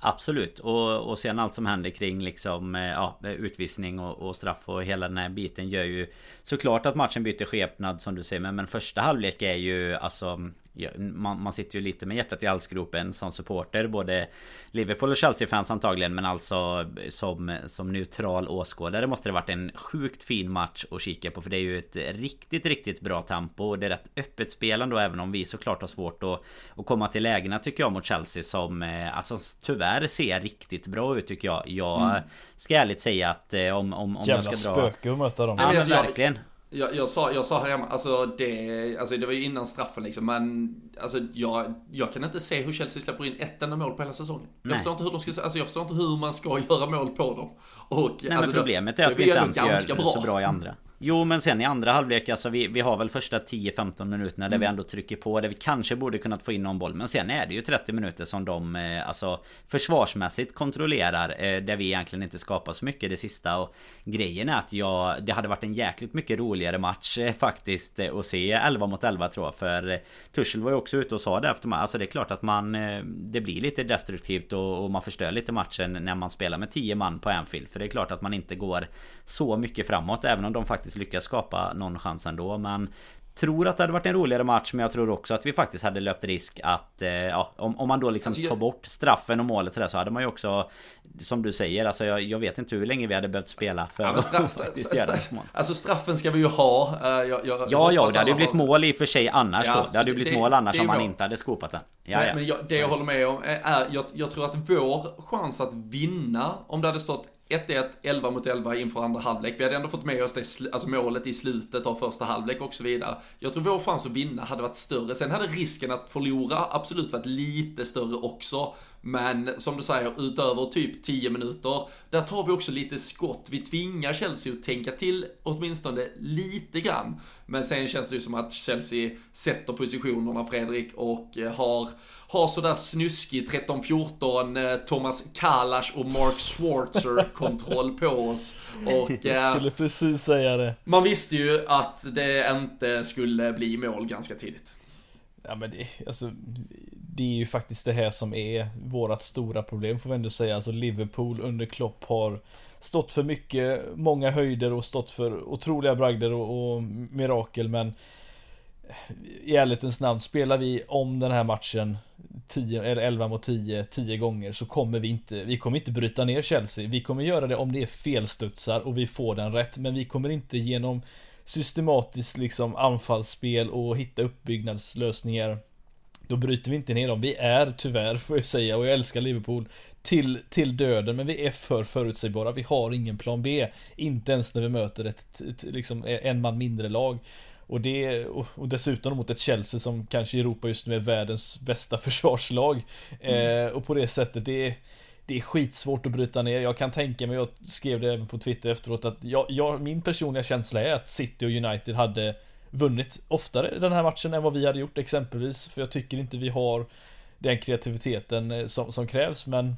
C: Absolut och, och sen allt som händer kring liksom eh, ja, utvisning och, och, straff och hela den här biten gör ju Såklart att matchen byter skepnad som du säger men, men första halvlek är ju alltså man, man sitter ju lite med hjärtat i halsgropen som supporter Både Liverpool och Chelsea-fans antagligen Men alltså som, som neutral åskådare måste det varit en sjukt fin match att kika på För det är ju ett riktigt, riktigt bra tempo Och det är rätt öppet spel ändå Även om vi såklart har svårt att, att komma till lägena tycker jag mot Chelsea Som eh, alltså tyvärr ser riktigt bra ut tycker jag. Jag mm. ska ärligt säga att eh, om, om, om
B: jag
C: ska
B: dra... Jävla spöke att möta dem.
C: Ja men verkligen
A: jag, jag, sa, jag sa här hemma, alltså det, alltså det var ju innan straffen liksom, men alltså jag, jag kan inte se hur Chelsea släpper in ett enda mål på hela säsongen. Nej. Jag förstår inte hur de ska, alltså jag förstår inte hur man ska göra mål på dem. Och,
C: Nej, alltså, men problemet är att vi inte ens gör bra. så bra i andra. Jo men sen i andra halvlek alltså vi, vi har väl första 10-15 minuterna där mm. vi ändå trycker på Där vi kanske borde kunnat få in någon boll. Men sen är det ju 30 minuter som de eh, alltså försvarsmässigt kontrollerar eh, Där vi egentligen inte skapar så mycket det sista. Och Grejen är att jag Det hade varit en jäkligt mycket roligare match eh, faktiskt eh, Att se 11 mot 11 tror jag. För eh, Tuchel var ju också ute och sa det efter matchen Alltså det är klart att man eh, Det blir lite destruktivt och, och man förstör lite matchen när man spelar med 10 man på Anfield. För det är klart att man inte går så mycket framåt även om de faktiskt faktiskt lyckas skapa någon chans ändå. Men Tror att det hade varit en roligare match men jag tror också att vi faktiskt hade löpt risk att eh, ja, om, om man då liksom alltså, tar bort straffen och målet sådär så hade man ju också Som du säger alltså jag, jag vet inte hur länge vi hade behövt spela för ja, straff,
A: straff, straff, Alltså straffen ska vi ju ha.
C: Uh, jag, Ja ja det hade ju blivit mål i och för sig annars ja, då Det hade ju blivit det, mål annars om man inte hade skopat den.
A: Ja, Men, men det jag håller med om är jag, jag tror att vår chans att vinna Om det hade stått 1-1, 11 mot 11 inför andra halvlek. Vi hade ändå fått med oss det, alltså målet i slutet av första halvlek och så vidare. Jag tror vår chans att vinna hade varit större. Sen hade risken att förlora absolut varit lite större också. Men som du säger, utöver typ 10 minuter, där tar vi också lite skott. Vi tvingar Chelsea att tänka till åtminstone lite grann. Men sen känns det ju som att Chelsea sätter positionerna, Fredrik, och eh, har, har sådär snuskig 13-14 eh, Thomas Kalash och Mark Schwarzer kontroll på oss. Och,
B: Jag skulle eh, precis säga det.
A: Man visste ju att det inte skulle bli mål ganska tidigt.
B: Ja men det, alltså det är ju faktiskt det här som är vårat stora problem får vi ändå säga. Alltså Liverpool under Klopp har stått för mycket, många höjder och stått för otroliga bragder och, och mirakel men i ärlighetens namn, spelar vi om den här matchen 10 eller 11 mot 10 10 gånger så kommer vi inte Vi kommer inte bryta ner Chelsea Vi kommer göra det om det är felstudsar och vi får den rätt Men vi kommer inte genom Systematiskt liksom anfallsspel och hitta uppbyggnadslösningar då bryter vi inte ner dem. Vi är tyvärr, får jag säga, och jag älskar Liverpool till, till döden, men vi är för förutsägbara. Vi har ingen plan B. Inte ens när vi möter ett, ett liksom en man mindre lag. Och det, och dessutom mot ett Chelsea som kanske i Europa just nu är världens bästa försvarslag. Mm. Eh, och på det sättet, det är det är skitsvårt att bryta ner. Jag kan tänka mig, jag skrev det även på Twitter efteråt, att jag, jag, min personliga känsla är att City och United hade vunnit oftare den här matchen än vad vi hade gjort exempelvis. För jag tycker inte vi har den kreativiteten eh, som, som krävs. Men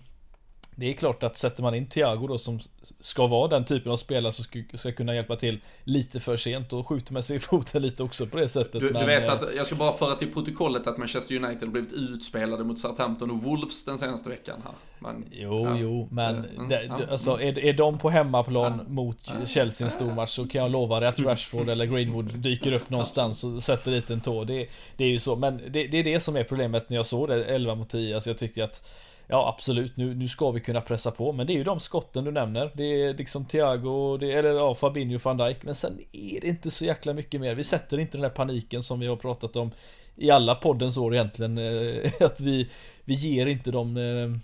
B: det är klart att sätter man in Thiago då som ska vara den typen av spelare som ska, ska kunna hjälpa till lite för sent och skjuter med sig i foten lite också på det sättet.
A: Du, men, du vet eh, att, jag ska bara föra till protokollet att Manchester United har blivit utspelade mot Southampton och Wolves den senaste veckan här.
B: Men, jo, ja. jo, men mm, det, ja, alltså är, är de på hemmaplan ja, mot Chelsea en stor match så kan jag lova dig att Rashford eller Greenwood dyker upp någonstans och sätter dit en tå. Det, det är ju så, men det, det är det som är problemet när jag såg det 11 mot 10. Alltså jag tyckte att Ja absolut, nu, nu ska vi kunna pressa på. Men det är ju de skotten du nämner. Det är liksom Thiago, det, eller ja, Fabinho van Dijk. Men sen är det inte så jäkla mycket mer. Vi sätter inte den här paniken som vi har pratat om I alla poddens år egentligen. Eh, Att vi, vi ger inte dem eh,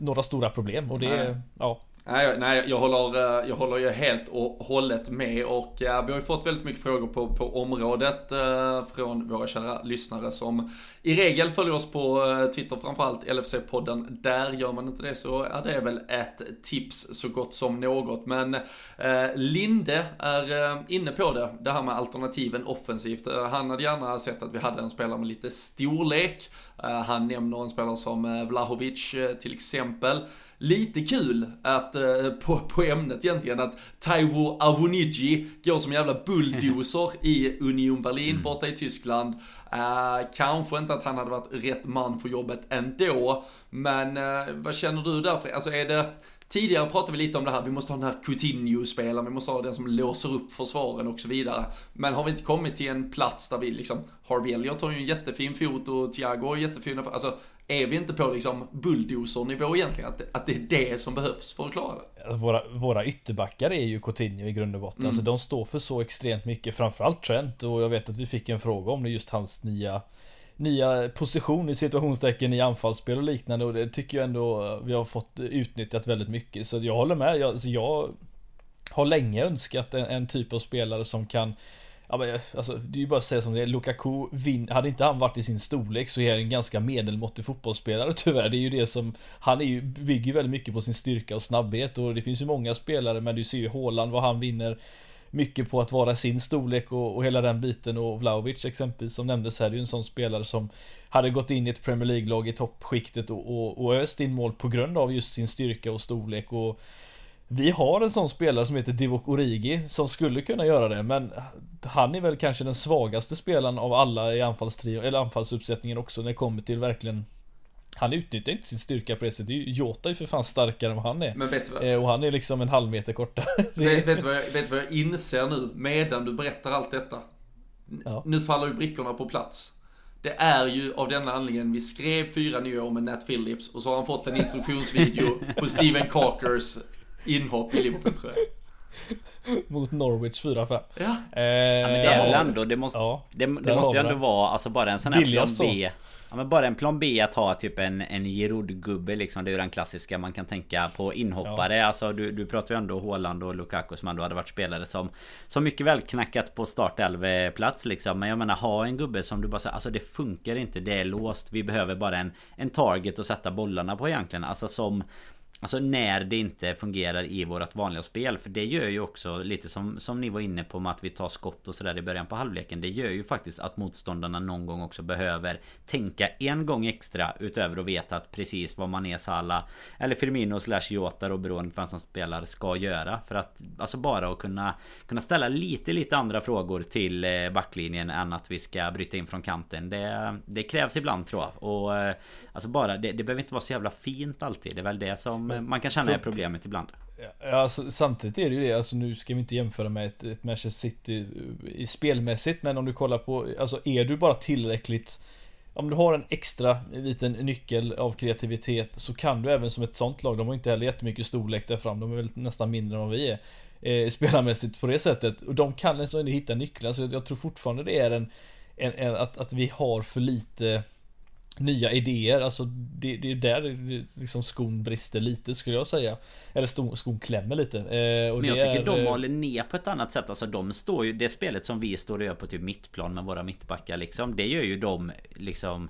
B: Några stora problem. Och det, är ja
A: Nej, nej jag, håller, eh, jag håller ju helt och hållet med och vi har ju fått väldigt mycket frågor på, på området eh, från våra kära lyssnare som i regel följer oss på eh, Twitter, framförallt LFC-podden. Där gör man inte det så är det väl ett tips så gott som något. Men Linde är inne på det, det här med alternativen offensivt. Han hade gärna sett att vi hade en spelare med lite storlek. han nämner en spelare som Vlahovic till exempel lite kul att, eh, på, på ämnet egentligen, att Taiwo Avoniji går som jävla bulldozer i Union Berlin mm. borta i Tyskland. Uh, kanske inte att han hade varit rätt man för jobbet ändå, men uh, vad känner du där? Alltså är det Tidigare pratade vi lite om det här, vi måste ha den här Coutinho-spelaren, vi måste ha den som låser upp försvaren och så vidare. Men har vi inte kommit till en plats där vi liksom, Harvey Elliot har ju en jättefin fot och Thiago har jättefina alltså är vi inte på liksom bulldozer-nivå egentligen? Att, att det är det som behövs för att klara det?
B: Alltså, våra, våra ytterbackar är ju Coutinho i grund och botten. Mm. Alltså de står för så extremt mycket, framförallt Trent och jag vet att vi fick en fråga om det just hans nya nya position i situationstecken i anfallsspel och liknande och det tycker jag ändå vi har fått utnyttjat väldigt mycket. Så jag håller med. Jag, alltså jag har länge önskat en, en, typ av spelare som kan Ja men alltså det är ju bara att säga som det är. Lukaku vin, hade inte han varit i sin storlek så är han en ganska medelmåttig fotbollsspelare tyvärr. Det är ju det som Han är ju, bygger ju väldigt mycket på sin styrka och snabbhet och det finns ju många spelare men du ser ju Haaland vad han vinner mycket på att vara sin storlek och, och hela den biten och Vlahovic exempelvis som nämndes här, det är ju en sån spelare som hade gått in i ett Premier League-lag i toppskiktet och, och, och öst in mål på grund av just sin styrka och storlek och vi har en sån spelare som heter Divock Origi som skulle kunna göra det men han är väl kanske den svagaste spelaren av alla i anfallstrio eller anfallsuppsättningen också när det kommer till verkligen han utnyttjar inte sin styrka på det sättet. Jota är ju för fan starkare än vad han är.
A: Men vet vad?
B: Eh, och han är liksom en halv meter kortare.
A: vet, vet, du vad jag, vet vad jag inser nu, medan du berättar allt detta? Ja. Nu faller ju brickorna på plats. Det är ju av denna anledningen vi skrev fyra nya år med Nat Phillips och så har han fått en instruktionsvideo på Steven Carkers inhopp i Liverpool tror jag.
B: Mot Norwich 4-5.
C: Ja. Eh, ja men det är väl ändå, det måste, ja, det, det måste ju ändå vara alltså bara en sån här plan B. Ja men bara en plan B att ha typ en, en Giroud-gubbe liksom. Det är ju den klassiska man kan tänka på inhoppare. Ja. Alltså du, du pratar ju ändå Haaland och Lukaku som ändå hade varit spelare som Som mycket väl knackat på startelv-plats liksom. Men jag menar ha en gubbe som du bara säger Alltså det funkar inte. Det är låst. Vi behöver bara en En target att sätta bollarna på egentligen. Alltså som Alltså när det inte fungerar i vårt vanliga spel. För det gör ju också lite som, som ni var inne på med att vi tar skott och sådär i början på halvleken. Det gör ju faktiskt att motståndarna någon gång också behöver Tänka en gång extra utöver att veta att precis vad man är Sala Eller Firmino slash Jota och beroende på vem som spelar ska göra. För att alltså bara att kunna Kunna ställa lite lite andra frågor till eh, backlinjen än att vi ska bryta in från kanten. Det, det krävs ibland tror jag. Och eh, Alltså bara det, det behöver inte vara så jävla fint alltid. Det är väl det som man kan känna är problemet ibland.
B: Ja, alltså, samtidigt är det ju det, alltså nu ska vi inte jämföra med ett, ett Manchester City i spelmässigt, men om du kollar på, alltså är du bara tillräckligt om du har en extra liten nyckel av kreativitet så kan du även som ett sånt lag, de har inte heller jättemycket storlek där fram, de är väl nästan mindre än vad vi är eh, Spelarmässigt på det sättet, och de kan alltså hitta nycklar, så jag tror fortfarande det är en, en, en att, att vi har för lite nya idéer. Alltså det, det är där liksom skon brister lite skulle jag säga. Eller skon klämmer lite. Eh,
C: Men jag tycker är, de håller ner på ett annat sätt. Alltså de står ju, det spelet som vi står och gör på typ mittplan med våra mittbackar liksom. Det gör ju de liksom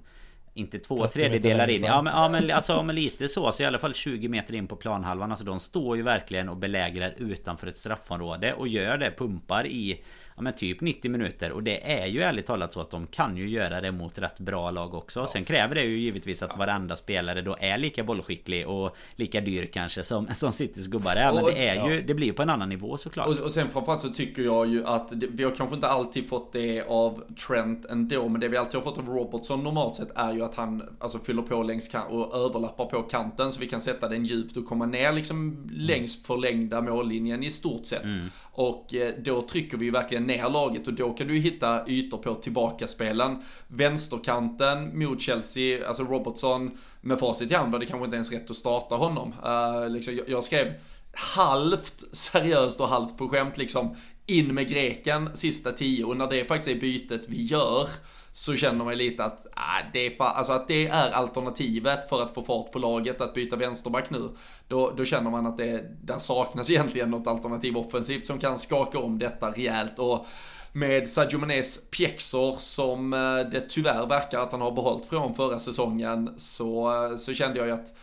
C: inte två tredjedelar in. Ja men, ja men alltså men lite så. Så i alla fall 20 meter in på planhalvan. Alltså de står ju verkligen och belägrar utanför ett straffområde. Och gör det. Pumpar i ja, men typ 90 minuter och det är ju ärligt talat så att de kan ju göra det mot rätt bra lag också. Ja. Sen kräver det ju givetvis att varenda spelare då är lika bollskicklig och lika dyr kanske som, som Citys gubbar är. Men det är ju, det blir på en annan nivå såklart.
A: Och, och sen framförallt så tycker jag ju att det, vi har kanske inte alltid fått det av Trent ändå, men det vi alltid har fått av Robertson normalt sett är ju att han alltså fyller på längs och överlappar på kanten så vi kan sätta den djupt och komma ner liksom längs förlängda mållinjen i stort sett. Mm. Och eh, då trycker vi ju verkligen ner laget och då kan du hitta ytor på tillbakaspelen. Vänsterkanten mot Chelsea, alltså Robertson med facit i hand var det kanske inte ens rätt att starta honom. Uh, liksom, jag, jag skrev halvt seriöst och halvt på skämt liksom in med greken sista tio och när det faktiskt är bytet vi gör så känner man lite att, äh, det, är alltså att det är alternativet för att få fart på laget, att byta vänsterback nu. Då, då känner man att det där saknas egentligen något alternativ offensivt som kan skaka om detta rejält. Och med Sadio Manés pjäxor som eh, det tyvärr verkar att han har behållit från förra säsongen så, eh, så kände jag ju att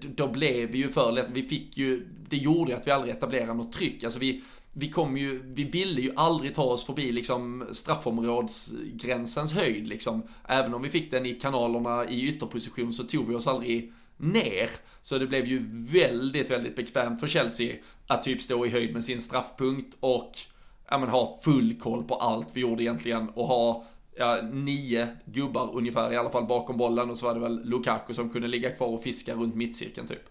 A: då blev vi ju för lätt. Vi fick ju, det gjorde ju att vi aldrig etablerade något tryck. Alltså vi, vi kommer ju, vi ville ju aldrig ta oss förbi liksom straffområdsgränsens höjd liksom. Även om vi fick den i kanalerna i ytterposition så tog vi oss aldrig ner. Så det blev ju väldigt, väldigt bekvämt för Chelsea att typ stå i höjd med sin straffpunkt och ja, men, ha full koll på allt vi gjorde egentligen och ha ja, nio gubbar ungefär i alla fall bakom bollen och så var det väl Lukaku som kunde ligga kvar och fiska runt mittcirkeln typ.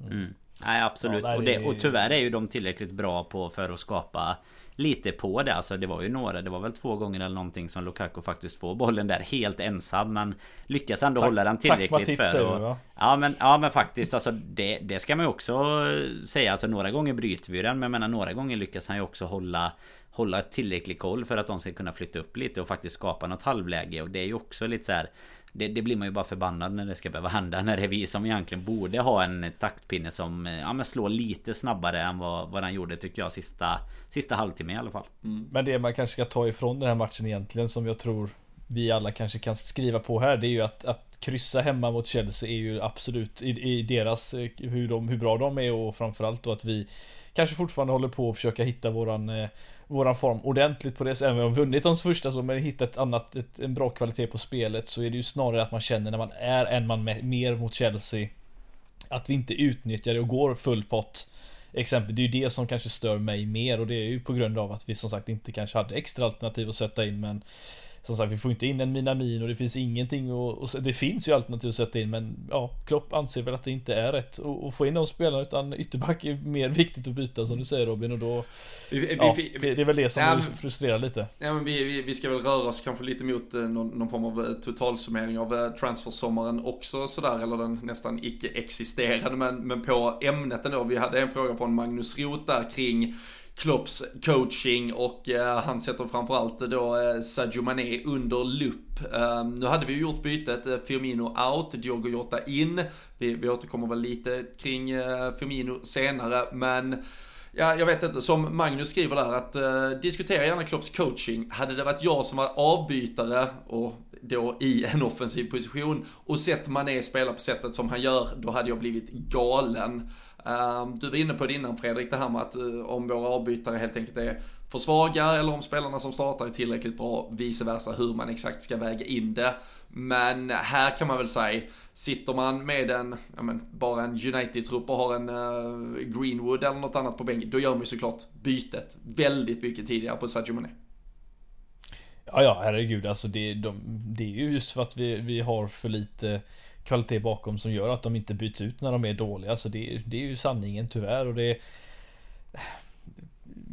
C: Mm. Nej absolut. Ja, och, det, och tyvärr är ju de tillräckligt bra på för att skapa lite på det. Alltså det var ju några, det var väl två gånger eller någonting som Lukaku faktiskt får bollen där helt ensam. Men lyckas ändå tack, hålla den tillräckligt tack, för. Och, ja, men, ja men faktiskt alltså det, det ska man ju också eh, säga. Alltså några gånger bryter vi den. Men jag menar några gånger lyckas han ju också hålla hålla tillräcklig koll för att de ska kunna flytta upp lite och faktiskt skapa något halvläge och det är ju också lite så här det, det, blir man ju bara förbannad när det ska behöva hända När det är vi som egentligen borde ha en taktpinne som eh, ja, men slår lite snabbare än vad, vad den gjorde tycker jag sista, sista halvtimme i alla fall
B: mm. Men det man kanske ska ta ifrån den här matchen egentligen som jag tror vi alla kanske kan skriva på här det är ju att, att kryssa hemma mot Chelsea är ju absolut i, i deras eh, hur, de, hur bra de är och framförallt då att vi kanske fortfarande håller på att försöka hitta våran eh, våran form ordentligt på det sättet. Även om vi har vunnit de första så, men hittat ett annat, ett, en bra kvalitet på spelet så är det ju snarare att man känner när man är en man med, mer mot Chelsea att vi inte utnyttjar det och går full pott. Exempel, det är ju det som kanske stör mig mer och det är ju på grund av att vi som sagt inte kanske hade extra alternativ att sätta in men som sagt, vi får inte in en Minamin och det finns ingenting och, och det finns ju alternativ att sätta in men ja, Klopp anser väl att det inte är rätt att få in de spelarna utan ytterback är mer viktigt att byta som du säger Robin och då vi, ja, vi, det, det, är väl det som ja, frustrerar lite.
A: Ja men vi, vi, ska väl röra oss kanske lite mot eh, någon, någon form av eh, totalsummering av eh, transfersommaren också sådär eller den nästan icke existerande men, men på ämnet ändå. Vi hade en fråga från Magnus Roth där kring Klopps coaching och eh, han sätter framförallt då eh, Sadio Mané under lupp. Eh, nu hade vi ju gjort bytet, eh, Firmino out, Diogo Jota in. Vi, vi återkommer väl lite kring eh, Firmino senare, men Ja, jag vet inte, som Magnus skriver där att eh, diskutera gärna Klopps coaching. Hade det varit jag som var avbytare och då i en offensiv position och sett Mané spela på sättet som han gör, då hade jag blivit galen. Ehm, du var inne på det innan Fredrik, det här med att eh, om våra avbytare helt enkelt är för svaga eller om spelarna som startar är tillräckligt bra, vice versa, hur man exakt ska väga in det. Men här kan man väl säga, sitter man med en, ja men, bara en United-trupp och har en uh, Greenwood eller något annat på bänken, då gör man ju såklart bytet väldigt mycket tidigare på Sadio Mané.
B: Ja, ja, herregud, alltså det, de, det är ju just för att vi, vi har för lite kvalitet bakom som gör att de inte byts ut när de är dåliga. så det, det är ju sanningen tyvärr och det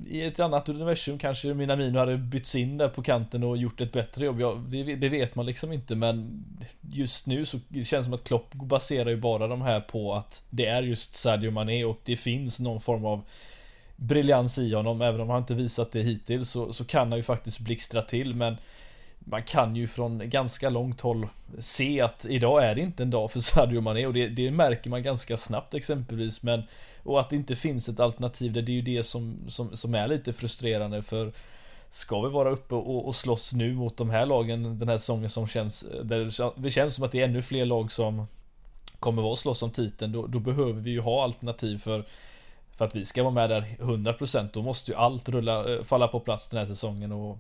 B: i ett annat universum kanske Minamino hade bytts in där på kanten och gjort ett bättre jobb. Ja, det, det, vet man liksom inte men just nu så känns det som att Klopp baserar ju bara de här på att det är just Sadio Mané och det finns någon form av briljans i honom. Även om han inte visat det hittills så, så kan han ju faktiskt blixtra till men man kan ju från ganska långt håll se att idag är det inte en dag för Sadio Mané och det, det märker man ganska snabbt exempelvis men och att det inte finns ett alternativ det är ju det som, som, som är lite frustrerande för Ska vi vara uppe och, och slåss nu mot de här lagen den här säsongen som känns där Det känns som att det är ännu fler lag som Kommer vara och slåss om titeln då, då behöver vi ju ha alternativ för För att vi ska vara med där 100% då måste ju allt rulla, eh, falla på plats den här säsongen och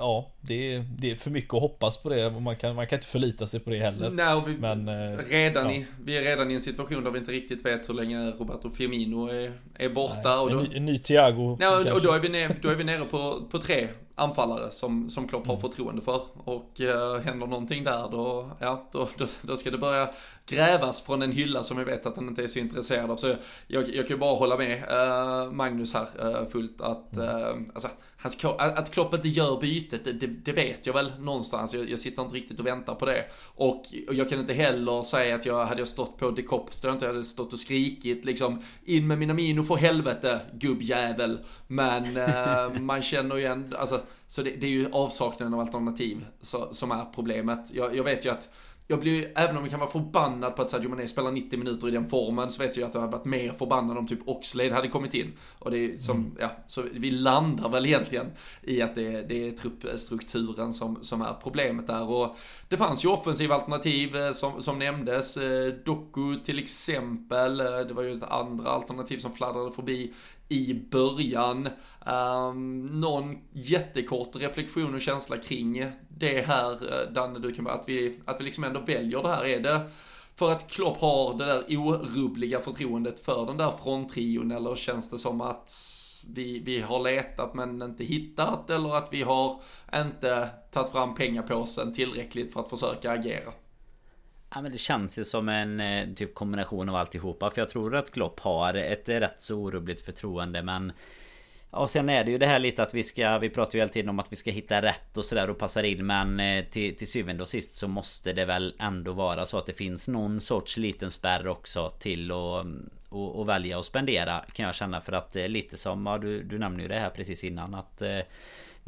B: ja, det är, det är för mycket att hoppas på det. Man kan, man kan inte förlita sig på det heller.
A: Nej, vi, Men, eh, redan ja. i, vi är redan i en situation där vi inte riktigt vet hur länge Roberto Firmino är, är borta. Nej,
B: och då, en, ny, en ny Thiago.
A: Nej, och då är vi nere, då är vi nere på, på tre anfallare som, som Klopp har mm. förtroende för. Och uh, händer någonting där då, ja, då, då, då, ska det börja grävas från en hylla som jag vet att han inte är så intresserad av. Så jag, jag kan ju bara hålla med uh, Magnus här uh, fullt att, uh, alltså, hans, att Klopp inte gör bytet, det, det, det vet jag väl någonstans. Jag, jag, sitter inte riktigt och väntar på det. Och, och jag kan inte heller säga att jag hade jag stått på de Kopp, jag inte hade stått och skrikit liksom in med mina mino för helvete gubbjävel. Men man känner ju ändå, alltså så det, det, är ju avsaknaden av alternativ så, som är problemet. Jag, jag vet ju att jag blir ju, även om jag kan vara förbannad på att Sadio Mané spelar 90 minuter i den formen, så vet jag att jag hade varit mer förbannad om typ Oxlade hade kommit in. Och det är som, mm. ja, så vi landar väl egentligen i att det, det är truppstrukturen som, som är problemet där. Och det fanns ju offensiva alternativ eh, som, som nämndes. Eh, Doku till exempel, eh, det var ju ett andra alternativ som fladdrade förbi i början. Um, någon jättekort reflektion och känsla kring det här, eh, Danne, du kan bara, att vi, att vi liksom ändå väljer det här. Är det för att Klopp har det där orubbliga förtroendet för den där fronttrion eller känns det som att vi, vi har letat men inte hittat eller att vi har inte tagit fram pengapåsen tillräckligt för att försöka agera?
C: Ja men det känns ju som en eh, typ kombination av alltihopa. För jag tror att Klopp har ett rätt så orubbligt förtroende men och sen är det ju det här lite att vi ska Vi pratar ju hela tiden om att vi ska hitta rätt och sådär och passar in Men eh, till, till syvende och sist så måste det väl ändå vara så att det finns någon sorts liten spärr också till att mm, och, och välja att spendera kan jag känna. För att eh, lite som ja, du, du nämnde ju det här precis innan att eh,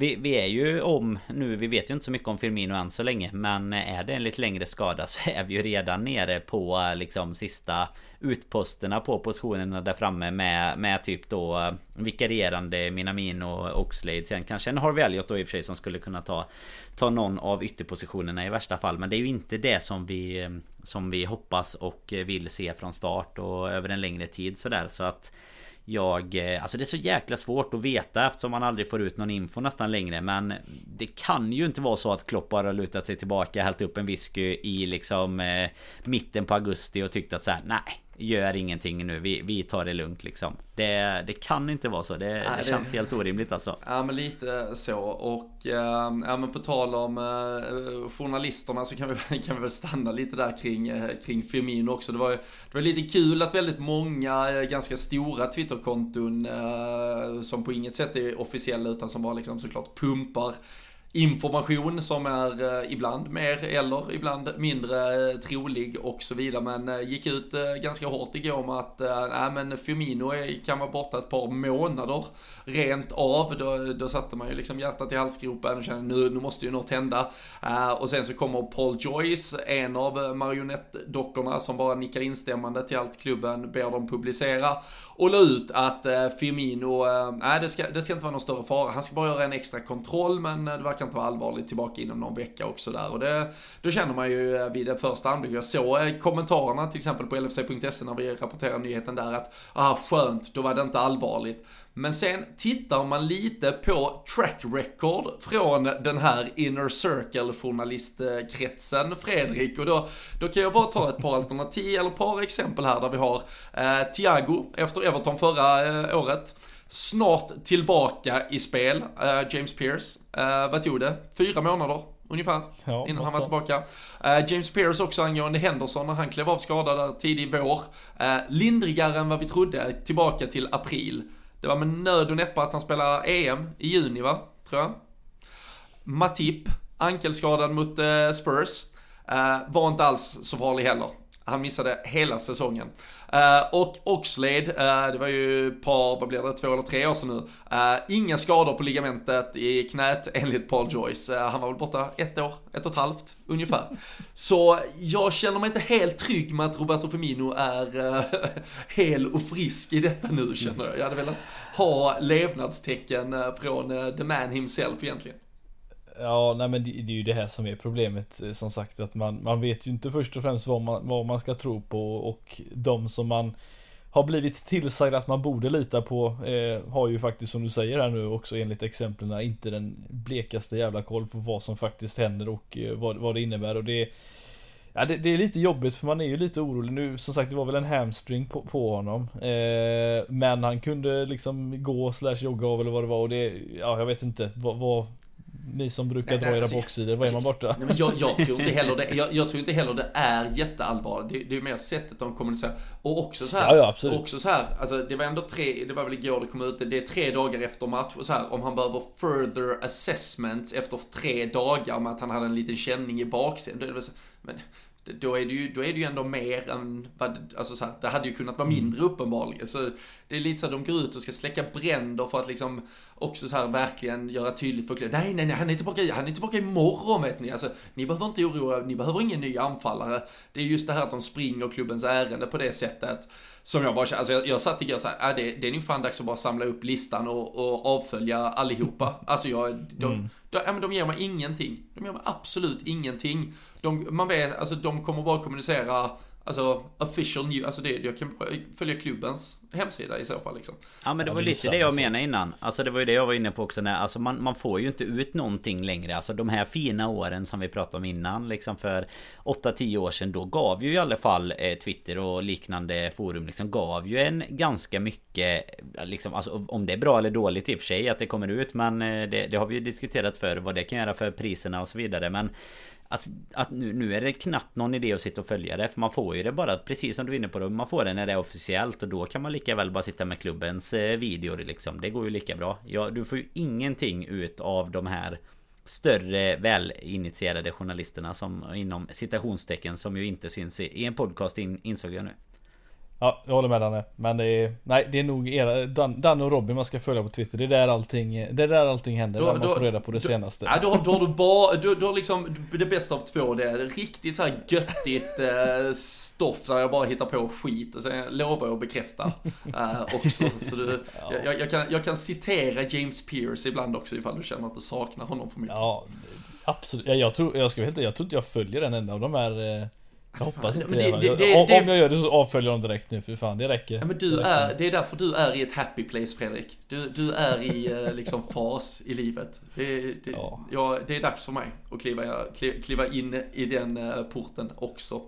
C: vi, vi, är ju om nu, vi vet ju inte så mycket om Firmino än så länge Men är det en lite längre skada så är vi ju redan nere på liksom sista utposterna på positionerna där framme med, med typ då vikarierande Minamino och Oxlade. Sen kanske en Harvey Elliot då i och för sig som skulle kunna ta, ta någon av ytterpositionerna i värsta fall. Men det är ju inte det som vi, som vi hoppas och vill se från start och över en längre tid sådär. Så att jag... Eh, alltså det är så jäkla svårt att veta eftersom man aldrig får ut någon info nästan längre Men Det kan ju inte vara så att Klopp bara lutat sig tillbaka, hällt upp en whisky i liksom eh, Mitten på augusti och tyckt att så här, nej Gör ingenting nu, vi, vi tar det lugnt liksom. Det, det kan inte vara så, det, Nej, det känns det, helt orimligt alltså.
A: Ja men lite så. Och äh, ja men på tal om äh, journalisterna så kan vi, kan vi väl stanna lite där kring, äh, kring Firmino också. Det var, det var lite kul att väldigt många äh, ganska stora Twitterkonton som på inget sätt är officiella utan som bara liksom såklart pumpar information som är eh, ibland mer eller ibland mindre eh, trolig och så vidare. Men eh, gick ut ganska hårt igår med att äh, men Firmino kan vara borta ett par månader rent av. Då, då satte man ju liksom hjärtat i halsgropen och kände nu, nu måste ju något hända. och sen så kommer Paul Joyce, en av marionettdockorna som bara nickar instämmande till allt klubben ber dem publicera och la ut att Firmino, nej det ska, det ska inte vara någon större fara. Han ska bara göra en extra kontroll men det verkar inte vara allvarligt tillbaka inom någon vecka också där. Och det, då känner man ju eh, vid det första anblick, jag såg eh, kommentarerna till exempel på LFC.se när vi rapporterade nyheten där att, ah skönt, då var det inte allvarligt. Men sen tittar man lite på track record från den här inner circle journalistkretsen Fredrik och då, då kan jag bara ta ett par alternativ eller ett par exempel här där vi har eh, Thiago efter Everton förra eh, året snart tillbaka i spel. Uh, James Pierce, uh, vad tog det? Fyra månader ungefär ja, innan han var tillbaka. Uh, James Pierce också angående Henderson när han klev av skada där tidig vår. Uh, lindrigare än vad vi trodde, tillbaka till april. Det var med nöd och näppe att han spelar EM i juni va, tror jag. Matip, ankelskadad mot Spurs. var inte alls så farlig heller. Han missade hela säsongen. Uh, och Oxlade, uh, det var ju ett par, vad blir det, två eller tre år sedan nu. Uh, inga skador på ligamentet i knät enligt Paul Joyce. han var väl borta ett år, ett och ett halvt ungefär. Så jag känner mig inte helt trygg med att Roberto Firmino är hel och frisk i detta nu känner jag. Jag hade velat ha levnadstecken från the man himself egentligen.
B: Ja, nej men det, det, är ju det här som är problemet eh, som sagt att man, man vet ju inte först och främst vad man, vad man ska tro på och de som man har blivit tillsagd att man borde lita på eh, har ju faktiskt som du säger här nu också enligt exemplen inte den blekaste jävla koll på vad som faktiskt händer och eh, vad, vad det innebär. Och det Ja det, det, är lite jobbigt för man är ju lite orolig. Nu Som sagt det var väl en hamstring på, på honom eh, Men han kunde liksom gå slash jogga av eller vad det var och det Ja jag vet inte. Vad, vad ni som brukar dra era alltså, baksidor, vad är man borta?
A: Nej, men jag, jag, tror inte heller det, jag, jag, tror inte heller det är jätteallvarligt. Det, det är mer sättet de kommunicerar. Och också så här, ja, ja, också så här, alltså det var ändå tre, det var väl igår det kom ut, det är tre dagar efter match och så här, om han behöver further assessments efter tre dagar med att han hade en liten känning i baksidan. Men då är det ju, då är det ju ändå mer än vad, alltså så här, det hade ju kunnat vara mindre mm. uppenbarligen. Så det är lite så att de går ut och ska släcka bränder för att liksom också så här verkligen göra tydligt för klubben. Nej, nej, nej, han är tillbaka, han är tillbaka imorgon vet ni. Alltså, ni behöver inte oroa ni behöver ingen ny anfallare. Det är just det här att de springer klubbens ärende på det sättet. Som jag bara alltså jag, jag satt igår såhär, äh, det, det är nog fan dags att bara samla upp listan och, och avfölja allihopa. Alltså jag, de, mm. de, ja, men de ger mig ingenting. De ger mig absolut ingenting. De, man vet, alltså de kommer bara kommunicera Alltså official news, alltså det, jag kan följa klubbens hemsida i så fall liksom.
C: Ja men det var lite det jag menade innan. Alltså det var ju det jag var inne på också när, alltså man, man får ju inte ut någonting längre. Alltså de här fina åren som vi pratade om innan liksom för 8-10 år sedan då gav ju i alla fall eh, Twitter och liknande forum liksom gav ju en ganska mycket liksom alltså om det är bra eller dåligt i och för sig att det kommer ut men eh, det, det har vi ju diskuterat för vad det kan göra för priserna och så vidare men Alltså, att nu, nu är det knappt någon idé att sitta och följa det För man får ju det bara precis som du är inne på det, Man får det när det är officiellt och då kan man lika väl bara sitta med klubbens eh, videor liksom. Det går ju lika bra. Ja, Du får ju ingenting ut av de här Större välinitierade journalisterna som inom citationstecken som ju inte syns i, i en podcast in, insåg jag nu.
B: Ja, jag håller med Danne. Men det är, nej, det är nog era, Dan, Danne och Robin man ska följa på Twitter. Det är där allting, det är där allting händer. Då, där man får reda på det
A: då,
B: senaste.
A: Ja, då, då har du bara, då, då har liksom det bästa av två. Det är riktigt så här göttigt eh, stoff där jag bara hittar på skit. Och sen lovar jag att bekräfta eh, också. Så du, ja. jag, jag, kan, jag kan citera James Pierce ibland också ifall du känner att du saknar honom för mycket.
B: Ja, absolut. Ja, jag tror, jag ska vara helt jag tror inte jag följer en enda av de här eh, jag hoppas inte det, det, det, det, om, om jag gör det så avföljer dem direkt nu för fan, det räcker.
A: Ja, men du är, det är därför du är i ett happy place Fredrik. Du, du är i eh, liksom fas i livet. Det, det, ja. ja. det är dags för mig att kliva, kliva in i den eh, porten också.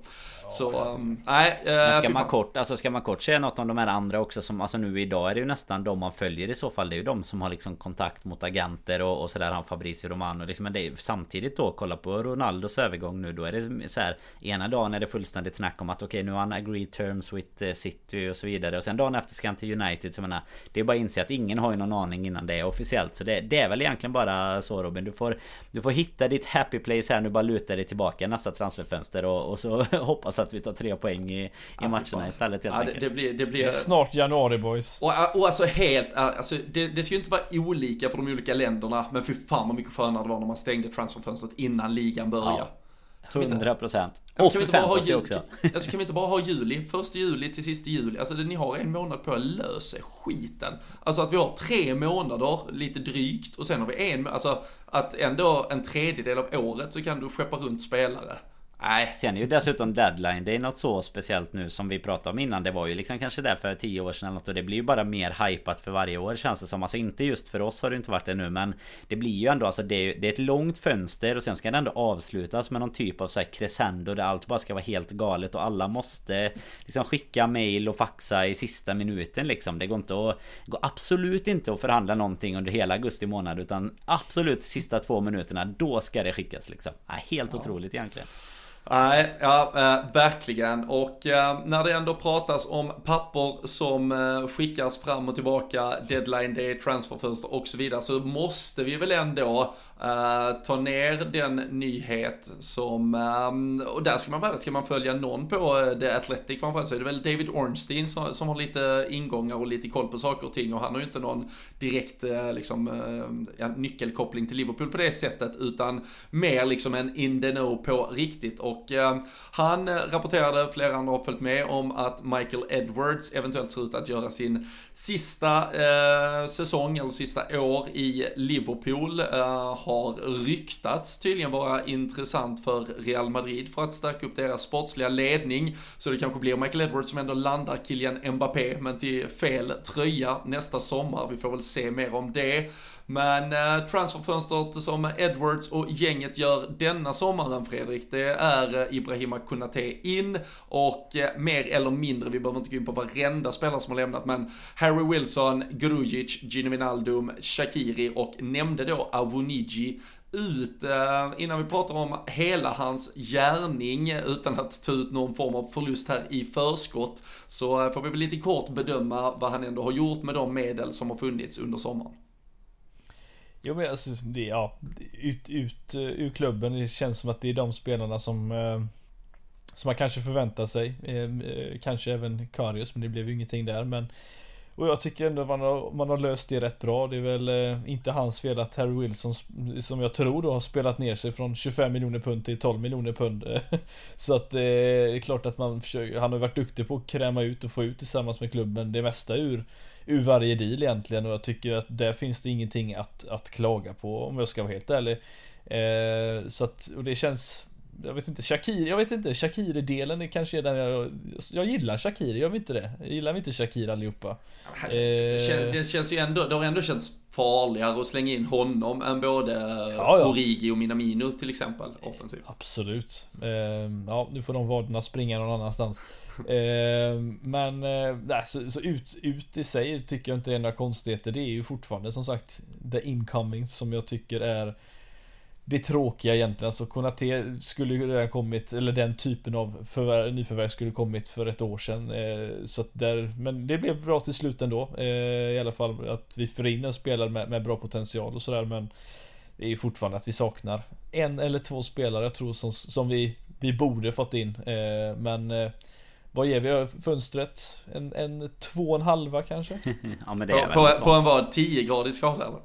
A: Så, um, nej.
C: Äh, ska man kort, alltså ska man kort säga något om de här andra också som, alltså nu idag är det ju nästan de man följer i så fall. Det är ju de som har liksom kontakt mot agenter och, och sådär. Han Fabrizio Romano liksom. Men det är samtidigt då, kolla på Ronaldos övergång nu. Då är det så här. Ena dagen är det fullständigt snack om att okej okay, nu har han agreed terms with uh, City och så vidare. Och sen dagen efter ska han till United. Så menar, det är bara att inse att ingen har ju någon aning innan det är officiellt. Så det, det är väl egentligen bara så Robin. Du får, du får hitta ditt happy place här nu. Bara luta dig tillbaka nästa transferfönster och, och så hoppas hoppas att vi tar tre poäng i, i ja, matcherna istället helt
A: ja, det, det, blir, det blir...
B: Snart januari boys.
A: Och, och alltså helt, alltså det, det ska ju inte vara olika för de olika länderna, men fy fan vad mycket skönare det var när man stängde transferfönstret innan ligan började. Ja.
C: 100 procent. Och för fantasy också.
A: Alltså kan vi inte bara ha juli? Första juli till sista juli. Alltså ni har en månad på att lösa skiten. Alltså att vi har tre månader, lite drygt, och sen har vi en, alltså att ändå en tredjedel av året så kan du skeppa runt spelare.
C: Nej. Sen är ju dessutom deadline Det är något så speciellt nu som vi pratade om innan. Det var ju liksom kanske där för tio år sedan eller något Och det blir ju bara mer hypat för varje år känns det som. Alltså inte just för oss har det inte varit det nu Men Det blir ju ändå alltså det är, det är ett långt fönster Och sen ska det ändå avslutas med någon typ av så här crescendo Där allt bara ska vara helt galet Och alla måste liksom skicka mail och faxa i sista minuten liksom. Det går inte att går absolut inte att förhandla någonting under hela augusti månad Utan absolut sista två minuterna Då ska det skickas liksom. Helt ja. otroligt egentligen
A: Nej, ja, äh, verkligen. Och äh, när det ändå pratas om papper som äh, skickas fram och tillbaka, deadline day, transferfönster och så vidare, så måste vi väl ändå Uh, ta ner den nyhet som, um, och där ska man vara, ska man följa någon på uh, The Athletic framförallt så är det väl David Ornstein som, som har lite ingångar och lite koll på saker och ting och han har ju inte någon direkt uh, liksom, ja, nyckelkoppling till Liverpool på det sättet utan mer liksom en in the know på riktigt. Och ehm, han rapporterade, flera andra har följt med om att Michael Edwards eventuellt ser ut att göra sin sista säsong eller sista år i Liverpool. Har har ryktats tydligen vara intressant för Real Madrid för att stärka upp deras sportsliga ledning. Så det kanske blir Michael Edwards som ändå landar Kylian Mbappé, men till fel tröja nästa sommar. Vi får väl se mer om det. Men eh, transferfönstret som Edwards och gänget gör denna sommaren Fredrik, det är eh, Ibrahima Kunate in och eh, mer eller mindre, vi behöver inte gå in på varenda spelare som har lämnat, men Harry Wilson, Grujic, Gino Wijnaldum, Shakiri och nämnde då Awoniji ut eh, innan vi pratar om hela hans gärning utan att ta ut någon form av förlust här i förskott så eh, får vi väl lite kort bedöma vad han ändå har gjort med de medel som har funnits under sommaren.
B: Jo men alltså, det, ja, ut, ut eh, ur klubben, det känns som att det är de spelarna som eh, Som man kanske förväntar sig. Eh, eh, kanske även Karius, men det blev ju ingenting där. Men och jag tycker ändå man har, man har löst det rätt bra. Det är väl eh, inte hans fel att Harry Wilson, som jag tror då, har spelat ner sig från 25 miljoner pund till 12 miljoner pund. Så att eh, det är klart att man försöker, han har varit duktig på att kräma ut och få ut tillsammans med klubben det mesta ur, ur varje deal egentligen. Och jag tycker att där finns det ingenting att, att klaga på om jag ska vara helt ärlig. Eh, så att, och det känns jag vet inte, Shakiri, jag vet inte, Shakiri-delen kanske är den jag, jag gillar Shakiri, jag vet inte det. Jag gillar inte Shakiri allihopa.
A: Det, det känns ju ändå, det har ändå känts farligare att slänga in honom än både ja, ja. Origi och Minamino till exempel offensivt.
B: Absolut. Ja, nu får de vaderna springa någon annanstans. Men nej, så, så, ut, ut i sig tycker jag inte det är några konstigheter. Det är ju fortfarande som sagt the incomings som jag tycker är det tråkiga egentligen. Alltså Konate skulle ju redan kommit, eller den typen av förvärv, nyförvärv skulle kommit för ett år sedan. Eh, så att där, men det blev bra till slut ändå. Eh, I alla fall att vi får in en spelare med, med bra potential och sådär. Men det är ju fortfarande att vi saknar en eller två spelare jag tror som, som vi, vi borde fått in. Eh, men eh, vad ger vi fönstret? En, en två och en halva kanske?
C: ja, men det
A: är på, på, på en vad? 10-gradig skala eller?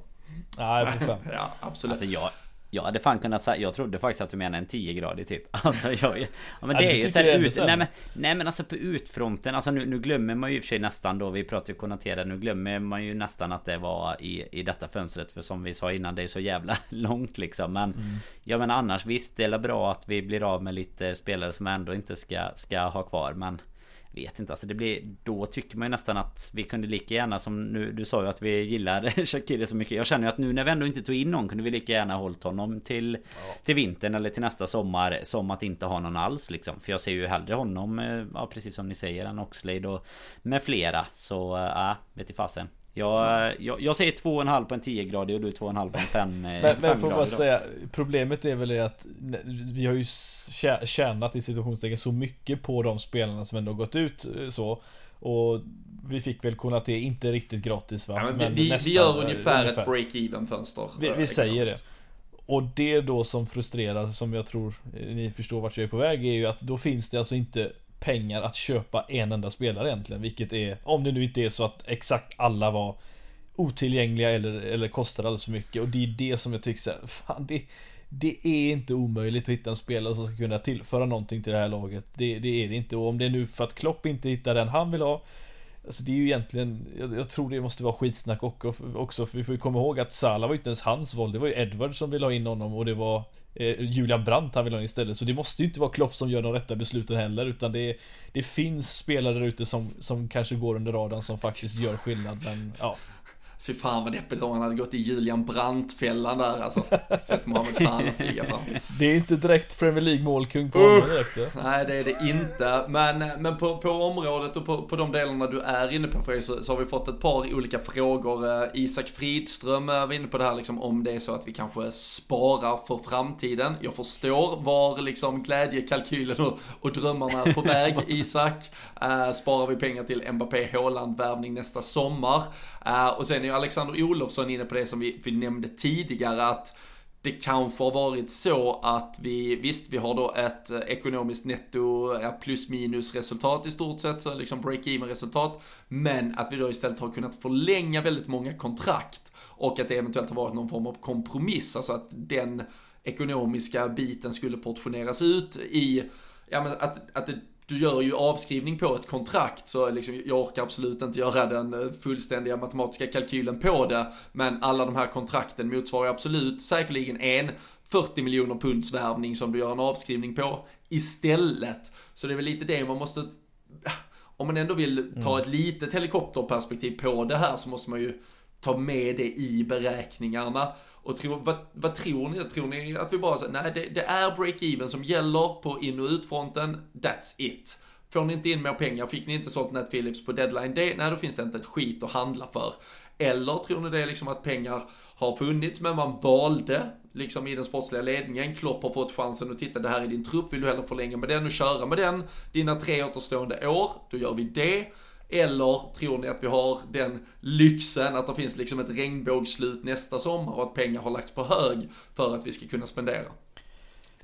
B: Nej, på fem.
A: ja, absolut.
C: Alltså jag, jag hade fan kunnat säga, jag trodde faktiskt att du menade en 10-gradig typ. Alltså jag, ja men det är ju såhär ut, nej men, nej men alltså på utfronten Alltså nu, nu glömmer man ju i och för sig nästan då Vi pratar ju konnoterade Nu glömmer man ju nästan att det var i, i detta fönstret För som vi sa innan det är så jävla långt liksom. Men mm. Jag menar annars visst det är bra att vi blir av med lite spelare som ändå inte ska, ska ha kvar Men Vet inte, alltså det blir Då tycker man ju nästan att vi kunde lika gärna som nu Du sa ju att vi gillar Shakiri så mycket. Jag känner ju att nu när vi ändå inte tog in någon Kunde vi lika gärna hållit honom till ja. Till vintern eller till nästa sommar Som att inte ha någon alls liksom. För jag ser ju hellre honom eh, Ja precis som ni säger än Oxlade och Med flera. Så äh, ja, vet i fasen jag, jag, jag säger 2,5 på en 10-gradig och du 2,5 på en 5
B: Men, men får bara säga Problemet är väl att Vi har ju tjänat i situationstecken så mycket på de spelarna som ändå gått ut eh, så Och vi fick väl Konate inte riktigt gratis va?
A: Ja, men men vi, nästan, vi gör ungefär, ungefär. ett break-even fönster
B: Vi, vi säger det och det då som frustrerar, som jag tror ni förstår vart jag är på väg, är ju att då finns det alltså inte pengar att köpa en enda spelare egentligen. Vilket är, om det nu inte är så att exakt alla var otillgängliga eller, eller kostade alldeles för mycket. Och det är det som jag tycker så här, fan det, det är inte omöjligt att hitta en spelare som ska kunna tillföra någonting till det här laget. Det, det är det inte. Och om det är nu för att Klopp inte hittar den han vill ha Alltså det är ju egentligen, jag, jag, tror det måste vara skitsnack också, för vi får ju komma ihåg att Salah var ju inte ens hans val. Det var ju Edward som ville ha in honom och det var eh, Julian Brandt han ville ha in istället. Så det måste ju inte vara Klopp som gör de rätta besluten heller, utan det, det finns spelare där ute som, som kanske går under radarn som faktiskt gör skillnad, men ja.
A: Fy fan vad deppigt om han hade gått i Julian Brandt-fällan där alltså. Sett Mohamed Salah flyga fram.
B: Det är inte direkt Premier League målkung på honom direkt. Ja.
A: Nej det är det inte. Men, men på, på området och på, på de delarna du är inne på Fredrik så, så har vi fått ett par olika frågor. Eh, Isak Fridström eh, var inne på det här liksom om det är så att vi kanske sparar för framtiden. Jag förstår var liksom glädjekalkylen och, och drömmarna är på väg Isak. Uh, sparar vi pengar till Mbappé Haaland värvning nästa sommar. Uh, och sen ju Alexander Olofsson inne på det som vi, vi nämnde tidigare att det kanske har varit så att vi, visst vi har då ett eh, ekonomiskt netto plus minus resultat i stort sett, så liksom break-even resultat, men att vi då istället har kunnat förlänga väldigt många kontrakt och att det eventuellt har varit någon form av kompromiss, alltså att den ekonomiska biten skulle portioneras ut i, ja men att, att det du gör ju avskrivning på ett kontrakt så liksom, jag orkar absolut inte göra den eh, fullständiga matematiska kalkylen på det. Men alla de här kontrakten motsvarar absolut säkerligen en 40 miljoner punds värvning som du gör en avskrivning på istället. Så det är väl lite det man måste, om man ändå vill ta mm. ett litet helikopterperspektiv på det här så måste man ju ta med det i beräkningarna. Och tro, vad, vad tror ni? Tror ni att vi bara säger, nej det, det är break-even som gäller på in och utfronten, that's it. Får ni inte in mer pengar, fick ni inte sålt Nat Phillips på deadline day, nej då finns det inte ett skit att handla för. Eller tror ni det är liksom att pengar har funnits men man valde liksom i den sportsliga ledningen. Klopp har fått chansen att titta det här är din trupp, vill du hellre förlänga med den och köra med den dina tre återstående år, då gör vi det. Eller tror ni att vi har den lyxen att det finns liksom ett regnbågsslut nästa sommar och att pengar har lagts på hög för att vi ska kunna spendera?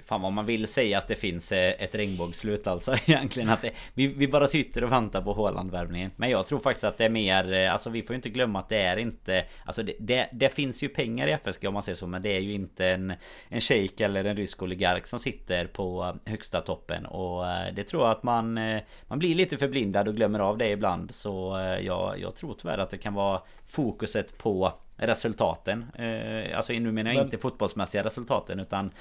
C: Fan vad man vill säga att det finns eh, ett regnbågsslut alltså egentligen. Att det, vi, vi bara sitter och väntar på Håland-värvningen. Men jag tror faktiskt att det är mer eh, Alltså vi får inte glömma att det är inte Alltså det, det, det, finns ju pengar i FSG om man säger så Men det är ju inte en En shejk eller en rysk oligark som sitter på högsta toppen. Och eh, det tror jag att man Man blir lite förblindad och glömmer av det ibland. Så jag, jag tror tyvärr att det kan vara Fokuset på resultaten. Alltså nu menar jag Men... inte fotbollsmässiga resultaten utan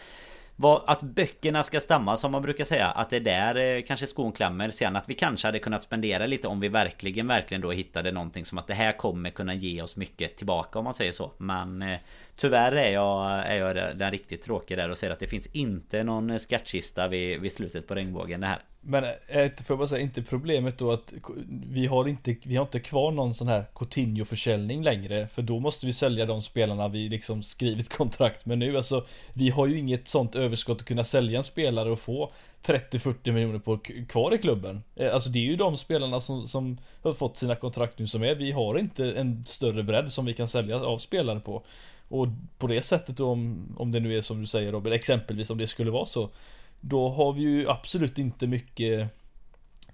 C: vad, att böckerna ska stämma som man brukar säga Att det är där eh, kanske skon klämmer Sen att vi kanske hade kunnat spendera lite om vi verkligen verkligen då hittade någonting som att det här kommer kunna ge oss mycket tillbaka om man säger så. Men eh, Tyvärr är jag, är jag den riktigt tråkiga där och säger att det finns inte någon eh, skattkista vid, vid slutet på regnbågen det här.
B: Men eh, får jag bara säga, inte problemet då att vi har inte, vi har inte kvar någon sån här Coutinho-försäljning längre För då måste vi sälja de spelarna vi liksom skrivit kontrakt med nu. Alltså Vi har ju inget sånt överskott att kunna sälja en spelare och få 30-40 miljoner på kvar i klubben. Eh, alltså det är ju de spelarna som, som har fått sina kontrakt nu som är. Vi har inte en större bredd som vi kan sälja av spelare på. Och på det sättet då, om, om det nu är som du säger Robin, exempelvis om det skulle vara så då har vi ju absolut inte mycket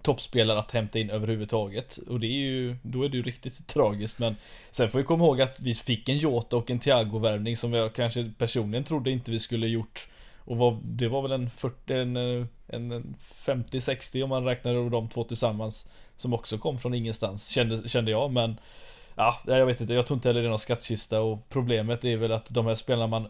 B: toppspelare att hämta in överhuvudtaget. Och det är ju, då är det ju riktigt tragiskt. Men sen får vi komma ihåg att vi fick en Jota och en Thiago-värvning som jag kanske personligen trodde inte vi skulle gjort. Och var, det var väl en 40, en, en 50-60 om man räknar de två tillsammans. Som också kom från ingenstans, kände, kände jag. Men Ja, jag vet inte, jag tror inte heller det är någon skattkista och problemet är väl att de här spelarna man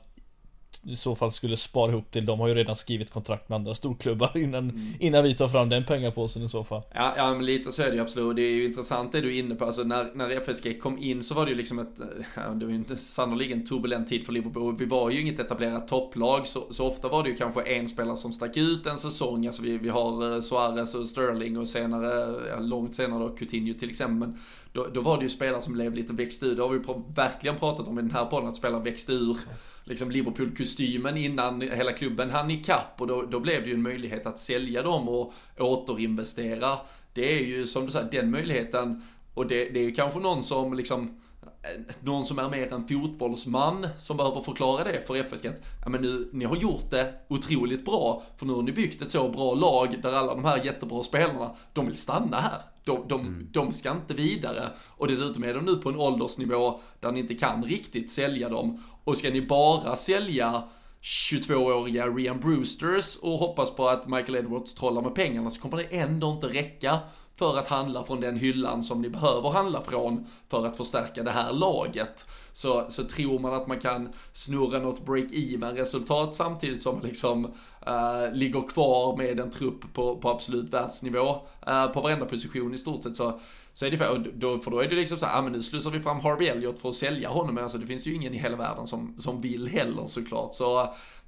B: i så fall skulle spara ihop till. De har ju redan skrivit kontrakt med andra storklubbar innan, mm. innan vi tar fram den pengapåsen i så fall.
A: Ja, ja men lite så är det ju absolut. Det är ju intressant det du är inne på. Alltså när, när FSG kom in så var det ju liksom ett, ja, det var ju inte sannoliken turbulent tid för Liverpool. Vi var ju inget etablerat topplag, så, så ofta var det ju kanske en spelare som stack ut en säsong. Alltså vi, vi har eh, Suarez och Sterling och senare, ja, långt senare då Coutinho till exempel. Men då, då var det ju spelare som blev lite växt ur. Det har vi verkligen pratat om i den här podden, att spelare växte ur liksom Liverpool-kostymen innan hela klubben hann ikapp och då, då blev det ju en möjlighet att sälja dem och återinvestera. Det är ju som du säger, den möjligheten och det, det är ju kanske någon som liksom eh, någon som är mer en fotbollsman som behöver förklara det för FSG. Ja men nu, ni har gjort det otroligt bra, för nu har ni byggt ett så bra lag där alla de här jättebra spelarna, de vill stanna här. De, de, mm. de ska inte vidare. Och dessutom är de nu på en åldersnivå där ni inte kan riktigt sälja dem. Och ska ni bara sälja 22-åriga Rian Brewsters och hoppas på att Michael Edwards trollar med pengarna så kommer det ändå inte räcka för att handla från den hyllan som ni behöver handla från för att förstärka det här laget. Så, så tror man att man kan snurra något break-even resultat samtidigt som man liksom uh, ligger kvar med en trupp på, på absolut världsnivå. Uh, på varenda position i stort sett så så är det för, då, för då är det liksom så här, ah, men nu slussar vi fram Harvey Elliot för att sälja honom, men alltså det finns ju ingen i hela världen som, som vill heller såklart. Så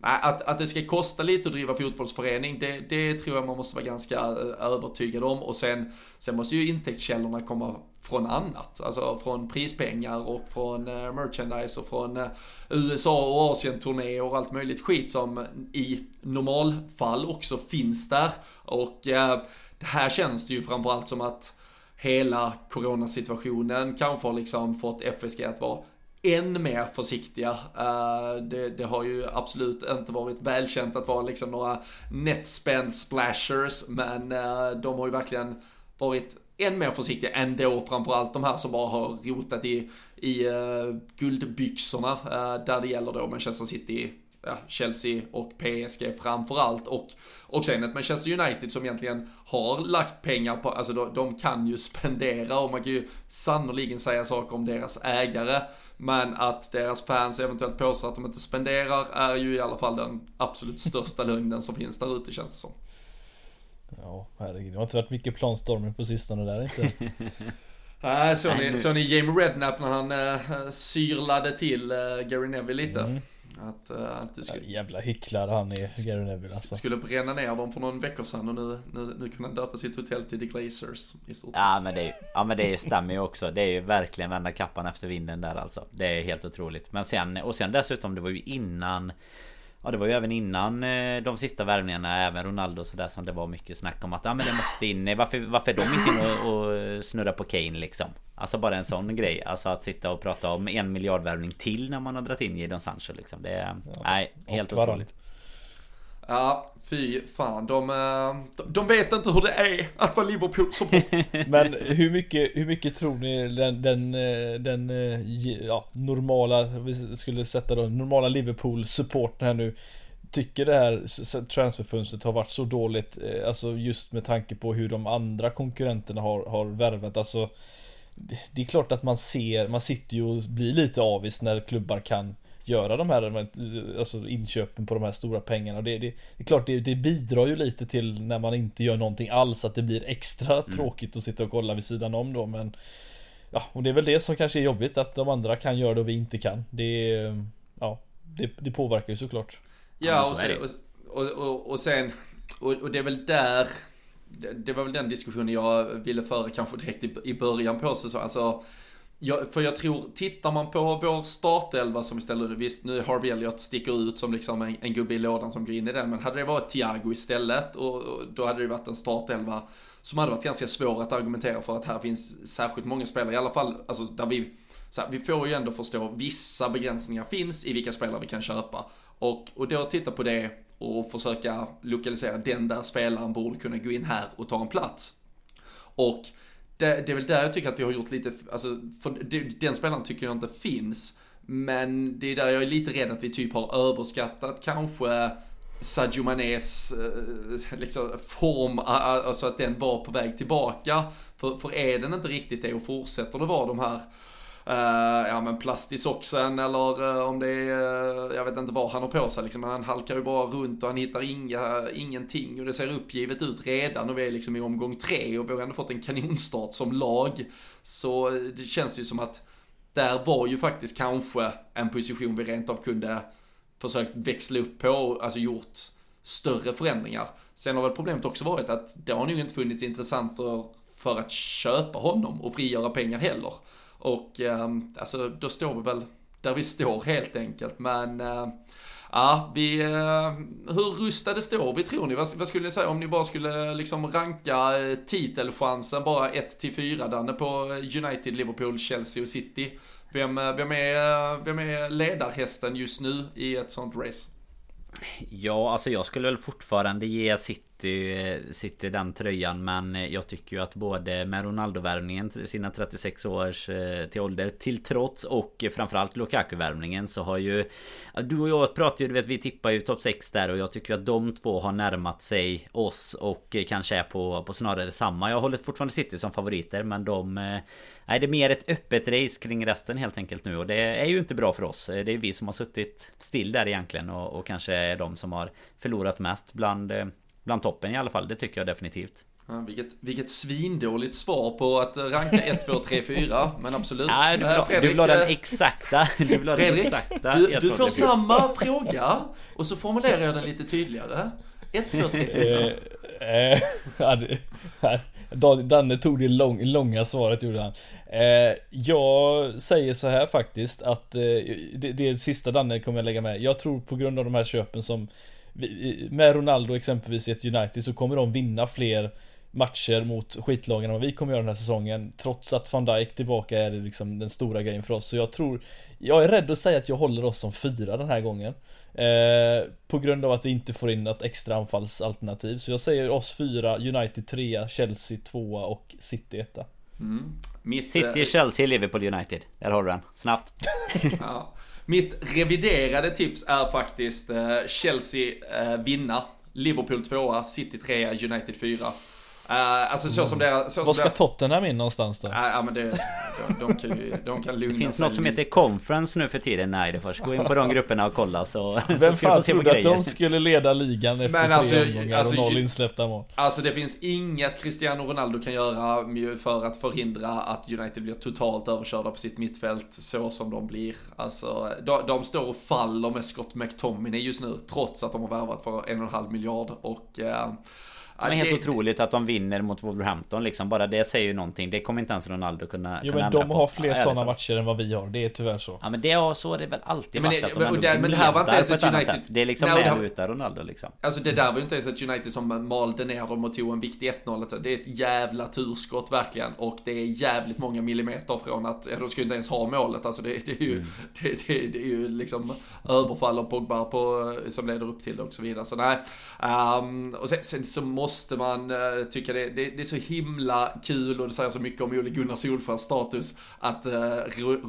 A: att, att det ska kosta lite att driva fotbollsförening, det, det tror jag man måste vara ganska eh, övertygad om. Och sen, sen måste ju intäktskällorna komma från annat. Alltså från prispengar och från eh, merchandise och från eh, USA och Asien-turné och allt möjligt skit som i normalfall också finns där. Och det här känns det ju framförallt som att hela coronasituationen kanske har liksom fått FSG att vara än mer försiktiga. Eh, det, det, har ju absolut inte varit välkänt att vara liksom några netspend splashers, men eh, de har ju verkligen varit än mer försiktiga ändå, framförallt de här som bara har rotat i, i eh, guldbyxorna, där det gäller då Manchester City, ja, Chelsea och PSG framförallt och, och sen ett Manchester United som egentligen har lagt pengar på, alltså de, de kan ju spendera och man kan ju sannoliken säga saker om deras ägare. Men att deras fans eventuellt påstår att de inte spenderar är ju i alla fall den absolut största lögnen som finns där ute känns det som.
B: Ja, herregud. Det har inte varit mycket planstormning på sistone där inte.
A: Nej, såg ni, så ni Jamie Redknapp när han äh, syrlade till äh, Gary Neville lite? Mm.
B: Att, uh, att du skulle... Ja, jävla hycklare han är, Gary Neville alltså.
A: Skulle bränna ner dem för någon vecka sedan och nu, nu, nu kan han döpa sitt hotell till The Glazers i stort
C: Ja men det, ja, men det stämmer ju också. Det är ju verkligen vända kappan efter vinden där alltså. Det är helt otroligt. Men sen, och sen dessutom det var ju innan Ja det var ju även innan eh, de sista värvningarna Även Ronaldo och sådär som det var mycket snack om att Ja men det måste in. Varför, varför är de inte inne och, och snurrar på Kane liksom? Alltså bara en sån grej. Alltså att sitta och prata om en miljardvärvning till när man har dragit in Jadon Sancho liksom. Det är ja, Nej helt otroligt
A: Ja, fy fan. Eh, de, de vet inte hur det är att vara Liverpool-support.
B: Men hur mycket, hur mycket tror ni den, den, eh, den eh, ja, normala, vi skulle sätta då, normala Liverpool-supporten här nu Tycker det här transferfönstret har varit så dåligt, alltså just med tanke på hur de andra konkurrenterna har, har värvat, alltså Det är klart att man ser, man sitter ju och blir lite avis när klubbar kan göra de här alltså inköpen på de här stora pengarna. Det, det, det är klart, det, det, bidrar ju lite till när man inte gör någonting alls att det blir extra mm. tråkigt att sitta och kolla vid sidan om då. Men ja, och det är väl det som kanske är jobbigt att de andra kan göra det och vi inte kan. Det, ja, det, det påverkar ju såklart.
A: Ja, och sen, och, och, och sen, och, och det är väl där det var väl den diskussionen jag ville föra kanske direkt i början på säsongen. Alltså, jag, för jag tror, tittar man på vår startelva som istället, visst nu Harvey Elliott sticker ut som liksom en, en gubbe i lådan som går in i den, men hade det varit Thiago istället och, och då hade det varit en startelva som hade varit ganska svår att argumentera för att här finns särskilt många spelare, i alla fall alltså där vi så här, vi får ju ändå förstå vissa begränsningar finns i vilka spelare vi kan köpa. Och, och då titta på det och försöka lokalisera den där spelaren borde kunna gå in här och ta en plats. Och det, det är väl där jag tycker att vi har gjort lite, alltså, för den spelaren tycker jag inte finns. Men det är där jag är lite rädd att vi typ har överskattat kanske Sadio Manés eh, liksom, form, alltså att den var på väg tillbaka. För, för är den inte riktigt det och fortsätter det vara de här Uh, ja men plast i soxen eller uh, om det är, uh, jag vet inte vad han har på sig liksom. Han halkar ju bara runt och han hittar inga, ingenting och det ser uppgivet ut redan och vi är liksom i omgång tre och vi har ändå fått en kanonstart som lag. Så det känns ju som att där var ju faktiskt kanske en position vi rent av kunde försökt växla upp på, alltså gjort större förändringar. Sen har väl problemet också varit att det har nog inte funnits intressenter för att köpa honom och frigöra pengar heller. Och ehm, alltså då står vi väl där vi står helt enkelt. Men eh, ja, vi, eh, hur rustade står vi tror ni? Vad, vad, skulle ni säga om ni bara skulle liksom ranka eh, titelchansen bara 1-4 Danne på eh, United, Liverpool, Chelsea och City? Vem, eh, vem, är, vem är ledarhästen just nu i ett sånt race?
C: Ja, alltså jag skulle väl fortfarande ge City, City eh, den tröjan Men eh, jag tycker ju att både med Ronaldo-värvningen sina 36 års eh, till ålder till trots Och framförallt Lukaku-värvningen så har ju Du och jag pratar ju, du vet vi tippar ju topp 6 där Och jag tycker att de två har närmat sig oss Och kanske är på, på snarare samma Jag håller fortfarande City som favoriter men de Nej det är mer ett öppet race kring resten helt enkelt nu och det är ju inte bra för oss. Det är vi som har suttit still där egentligen och, och kanske är de som har förlorat mest bland, bland toppen i alla fall. Det tycker jag definitivt.
A: Ja, vilket, vilket svindåligt svar på att ranka 1, 2, 3, 4. Men absolut.
C: Ja, du, vill, Fredrik, du vill ha den eh, exakta. Du vill ha
A: Fredrik, den exakta. Du, du får samma fråga och så formulerar jag den lite tydligare. 1, 2, 3,
B: 4. Danne tog det lång, långa svaret gjorde han. Eh, jag säger så här faktiskt att eh, det, det sista Danne kommer jag lägga med. Jag tror på grund av de här köpen som med Ronaldo exempelvis i ett United så kommer de vinna fler matcher mot skitlagen än vad vi kommer göra den här säsongen. Trots att van Dijk tillbaka är det liksom den stora grejen för oss. Så jag tror, jag är rädd att säga att jag håller oss som fyra den här gången. Eh, på grund av att vi inte får in något extra anfallsalternativ. Så jag säger oss fyra, United trea, Chelsea tvåa och City etta.
C: Mm. Mitt, City, äh, Chelsea, Liverpool, United. Där har du den. Snabbt.
A: ja. Mitt reviderade tips är faktiskt eh, Chelsea eh, vinna. Liverpool tvåa, City trea, United fyra. Uh, alltså så som deras...
B: Var ska deras... Tottenham in någonstans då?
A: Ja uh, men det, de, de, kan ju, de kan lugna
C: Det finns sig något som heter conference nu för tiden. Nej, det först gå in på de grupperna och kolla så...
B: Vem så fan trodde att de skulle leda ligan efter men tre alltså, omgångar alltså, och noll insläppta mål?
A: Alltså det finns inget Cristiano Ronaldo kan göra för att förhindra att United blir totalt överkörda på sitt mittfält så som de blir. Alltså de, de står och faller med Scott McTominay just nu trots att de har värvat för en och en halv miljard och... Uh,
C: men helt det, otroligt att de vinner mot Wolverhampton liksom. Bara det säger ju någonting. Det kommer inte ens Ronaldo kunna
B: Jo kunna men de har fler sådana matcher än vad vi har. Det är tyvärr så.
C: Ja men det är så är det väl alltid
A: ja, men, varit. Men, det, men det här var inte ens ett United.
C: Det är liksom Nej, med utan Ronaldo liksom.
A: Alltså det där var ju inte ens ett United som malde ner dem och tog en viktig 1-0. Alltså, det är ett jävla turskott verkligen. Och det är jävligt många millimeter från att, ja, de ska ju inte ens ha målet. Alltså det, det är ju, mm. det, det, det, är ju liksom överfall och Pogba på, som leder upp till det och så vidare. Så nej. Um, och sen, sen så måste måste man uh, tycka det, det, det, är så himla kul och det säger så mycket om Ole Gunnar Solskjaers status att uh,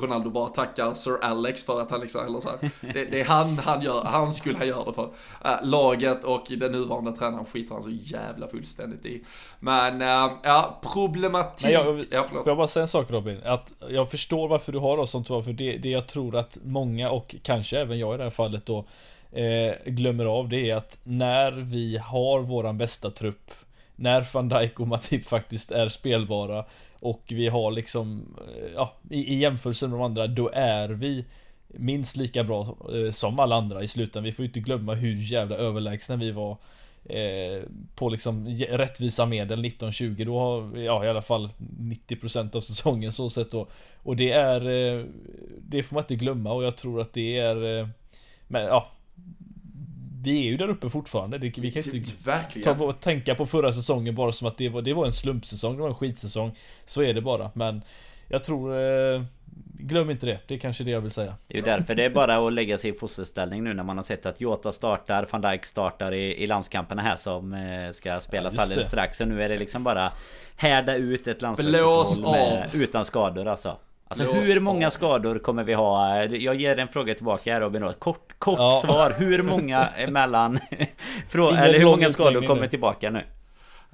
A: Ronaldo bara tackar Sir Alex för att han liksom, eller så här, det, det, är han han gör, han skulle han göra det för. Uh, laget och den nuvarande tränaren skiter han så jävla fullständigt i. Men ja, problematik. Nej, jag,
B: ja, får jag bara säga en sak Robin? Att jag förstår varför du har oss som två, för det, det jag tror att många och kanske även jag i det här fallet då eh, glömmer av det är att när vi har våran bästa trupp När van Dijk och Matip faktiskt är spelbara Och vi har liksom eh, Ja, i, i jämförelse med de andra då är vi Minst lika bra eh, som alla andra i slutändan. Vi får ju inte glömma hur jävla överlägsna vi var eh, På liksom rättvisa medel 1920 Då har ja i alla fall 90% av säsongen så sett då. Och det är eh, Det får man inte glömma och jag tror att det är eh, Men ja vi är ju där uppe fortfarande. Det, vi kan inte
A: Verkligen.
B: ta och tänka på förra säsongen bara som att det var, det var en slumpsäsong, det var en skitsäsong. Så är det bara. Men jag tror... Eh, glöm inte det. Det är kanske det jag vill säga.
C: Det är ju därför det är bara att lägga sig i fosterställning nu när man har sett att Jota startar, van Dijk startar i, i landskamperna här som eh, ska spelas ja, alldeles strax. Så nu är det liksom bara härda ut ett landslagsuppehåll utan skador alltså. Alltså hur många skador kommer vi ha? Jag ger en fråga tillbaka här Robin då. Kort, kort ja. svar. Hur många emellan... eller hur många skador kommer tillbaka nu?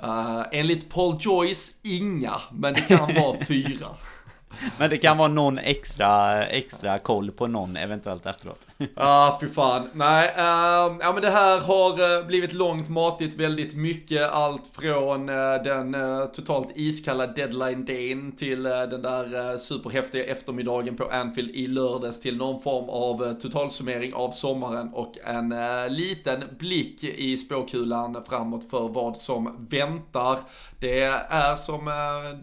A: Uh, enligt Paul Joyce, inga. Men det kan vara fyra.
C: Men det kan vara någon extra, extra koll på någon eventuellt efteråt.
A: Ja, ah, fy fan. Nej, uh, ja men det här har eh, blivit långt, matigt, väldigt mycket. Allt från uh, den uh, totalt iskalla deadline dayn till den där superhäftiga eftermiddagen på Anfield i lördags till någon form av totalsummering av sommaren och en liten blick i spåkulan framåt för vad som väntar. Det är som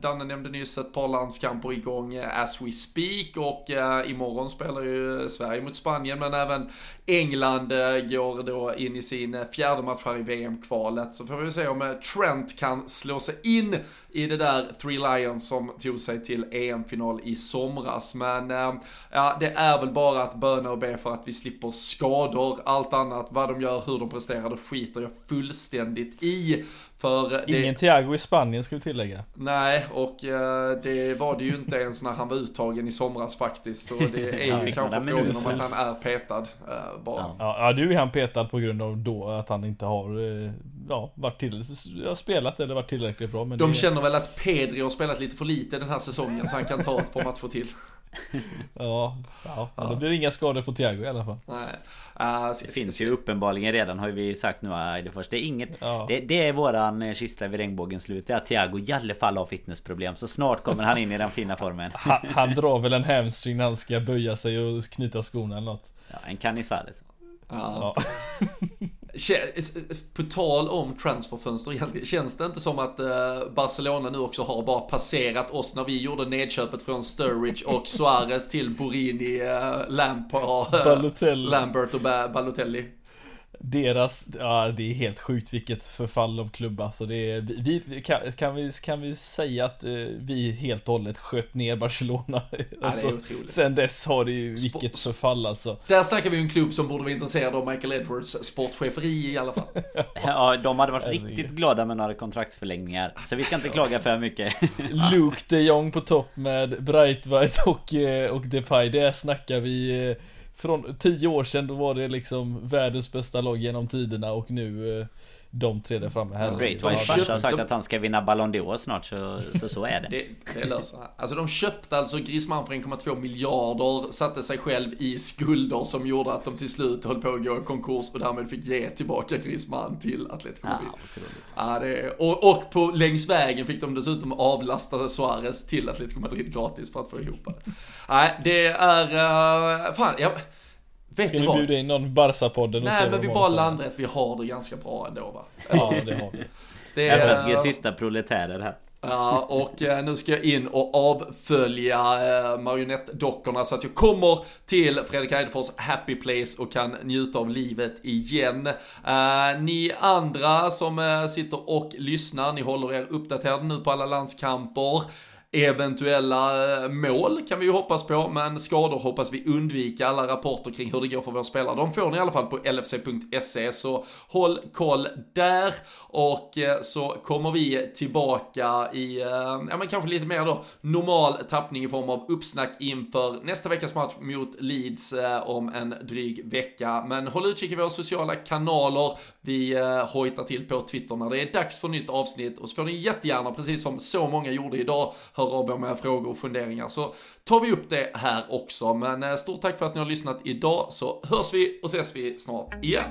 A: Danne nämnde nyss ett par landskamper igång igång eh, as we speak och eh, imorgon spelar ju Sverige mot Spanien men även England eh, går då in i sin fjärde match här i VM-kvalet. Så får vi se om eh, Trent kan slå sig in i det där Three Lions som tog sig till EM-final i somras. Men eh, ja, det är väl bara att böna och be för att vi slipper skador. Allt annat, vad de gör, hur de presterar, det skiter jag fullständigt i. För
B: det... Ingen Thiago i Spanien skulle tillägga.
A: Nej, och uh, det var det ju inte ens när han var uttagen i somras faktiskt. Så det är ju kanske frågan om att han är petad uh, bara.
B: Ja. ja, nu är han petad på grund av då att han inte har ja, varit till, ja, spelat eller varit tillräckligt bra. Men
A: De
B: det...
A: känner väl att Pedri har spelat lite för lite den här säsongen så han kan ta ett par matcher till.
B: ja, ja, men då blir det inga skador på Thiago i alla fall.
C: Nej. Det finns ju uppenbarligen redan har vi sagt nu Eidefors. Det är inget ja. det, det, är våran eh, kista vid regnbågens slut. Det är att Thiago i alla fall har fitnessproblem. Så snart kommer han in i den fina formen.
B: han, han drar väl en hamstring när han ska böja sig och knyta skorna eller något.
C: Ja, en Canizares.
A: Ja. På tal om transferfönster, känns det inte som att eh, Barcelona nu också har bara passerat oss när vi gjorde nedköpet från Sturridge och Suarez till Borini, eh, Lampard, Lambert och Balotelli?
B: Deras, ja det är helt sjukt vilket förfall av klubb alltså det är, vi, kan, kan, vi, kan vi säga att eh, vi helt och hållet sköt ner Barcelona? alltså, ja, sen dess har det ju, vilket förfall alltså.
A: Där snackar vi en klubb som borde vara intresserad av Michael Edwards sportcheferi i alla fall.
C: ja, de hade varit riktigt glada med några kontraktsförlängningar. Så vi ska inte klaga för mycket.
B: Luke de Jong på topp med Breitweit och, eh, och Depay, det snackar vi eh, från tio år sedan då var det liksom världens bästa lag genom tiderna och nu eh, de tre där framme här.
C: Braithwaite farsa har sagt att han ska vinna Ballon d'Or snart så, så så är det.
A: det. Det löser han. Alltså de köpte alltså Griezmann för 1,2 miljarder, satte sig själv i skulder som gjorde att de till slut höll på att gå i konkurs och därmed fick ge tillbaka Griezmann till Atletico Madrid. Ja, ja, det, och, och på längs vägen fick de dessutom avlasta Suarez till Atletico Madrid gratis för att få ihop det. Nej, det är, uh, fan, jag,
B: Vet Ska vi bjuda in någon Barca-podden
A: och Nej men vi bara landar att vi har det ganska bra ändå va?
B: Ja det har vi.
C: Det är FSG sista proletärer här.
A: Ja, och eh, nu ska jag in och avfölja eh, marionettdockorna så att jag kommer till Fredrik Eidefors happy place och kan njuta av livet igen. Eh, ni andra som sitter och lyssnar, ni håller er uppdaterade nu på alla landskamper eventuella eh, mål kan vi ju hoppas på, men skador hoppas vi undvika. Alla rapporter kring hur det går för våra spelare, de får ni i alla fall på lfc.se, så håll koll där. Och eh, så kommer vi tillbaka i, eh, ja men kanske lite mer då, normal tappning i form av uppsnack inför nästa veckas match mot Leeds om en dryg vecka. Men håll utkik i våra sociala kanaler. Vi hojtar till på Twitter när det är dags för nytt avsnitt och så får ni jättegärna, precis som så många gjorde idag, höra av er med frågor och funderingar så tar vi upp det här också. Men eh, stort tack för att ni har lyssnat idag så hörs vi och ses vi snart igen.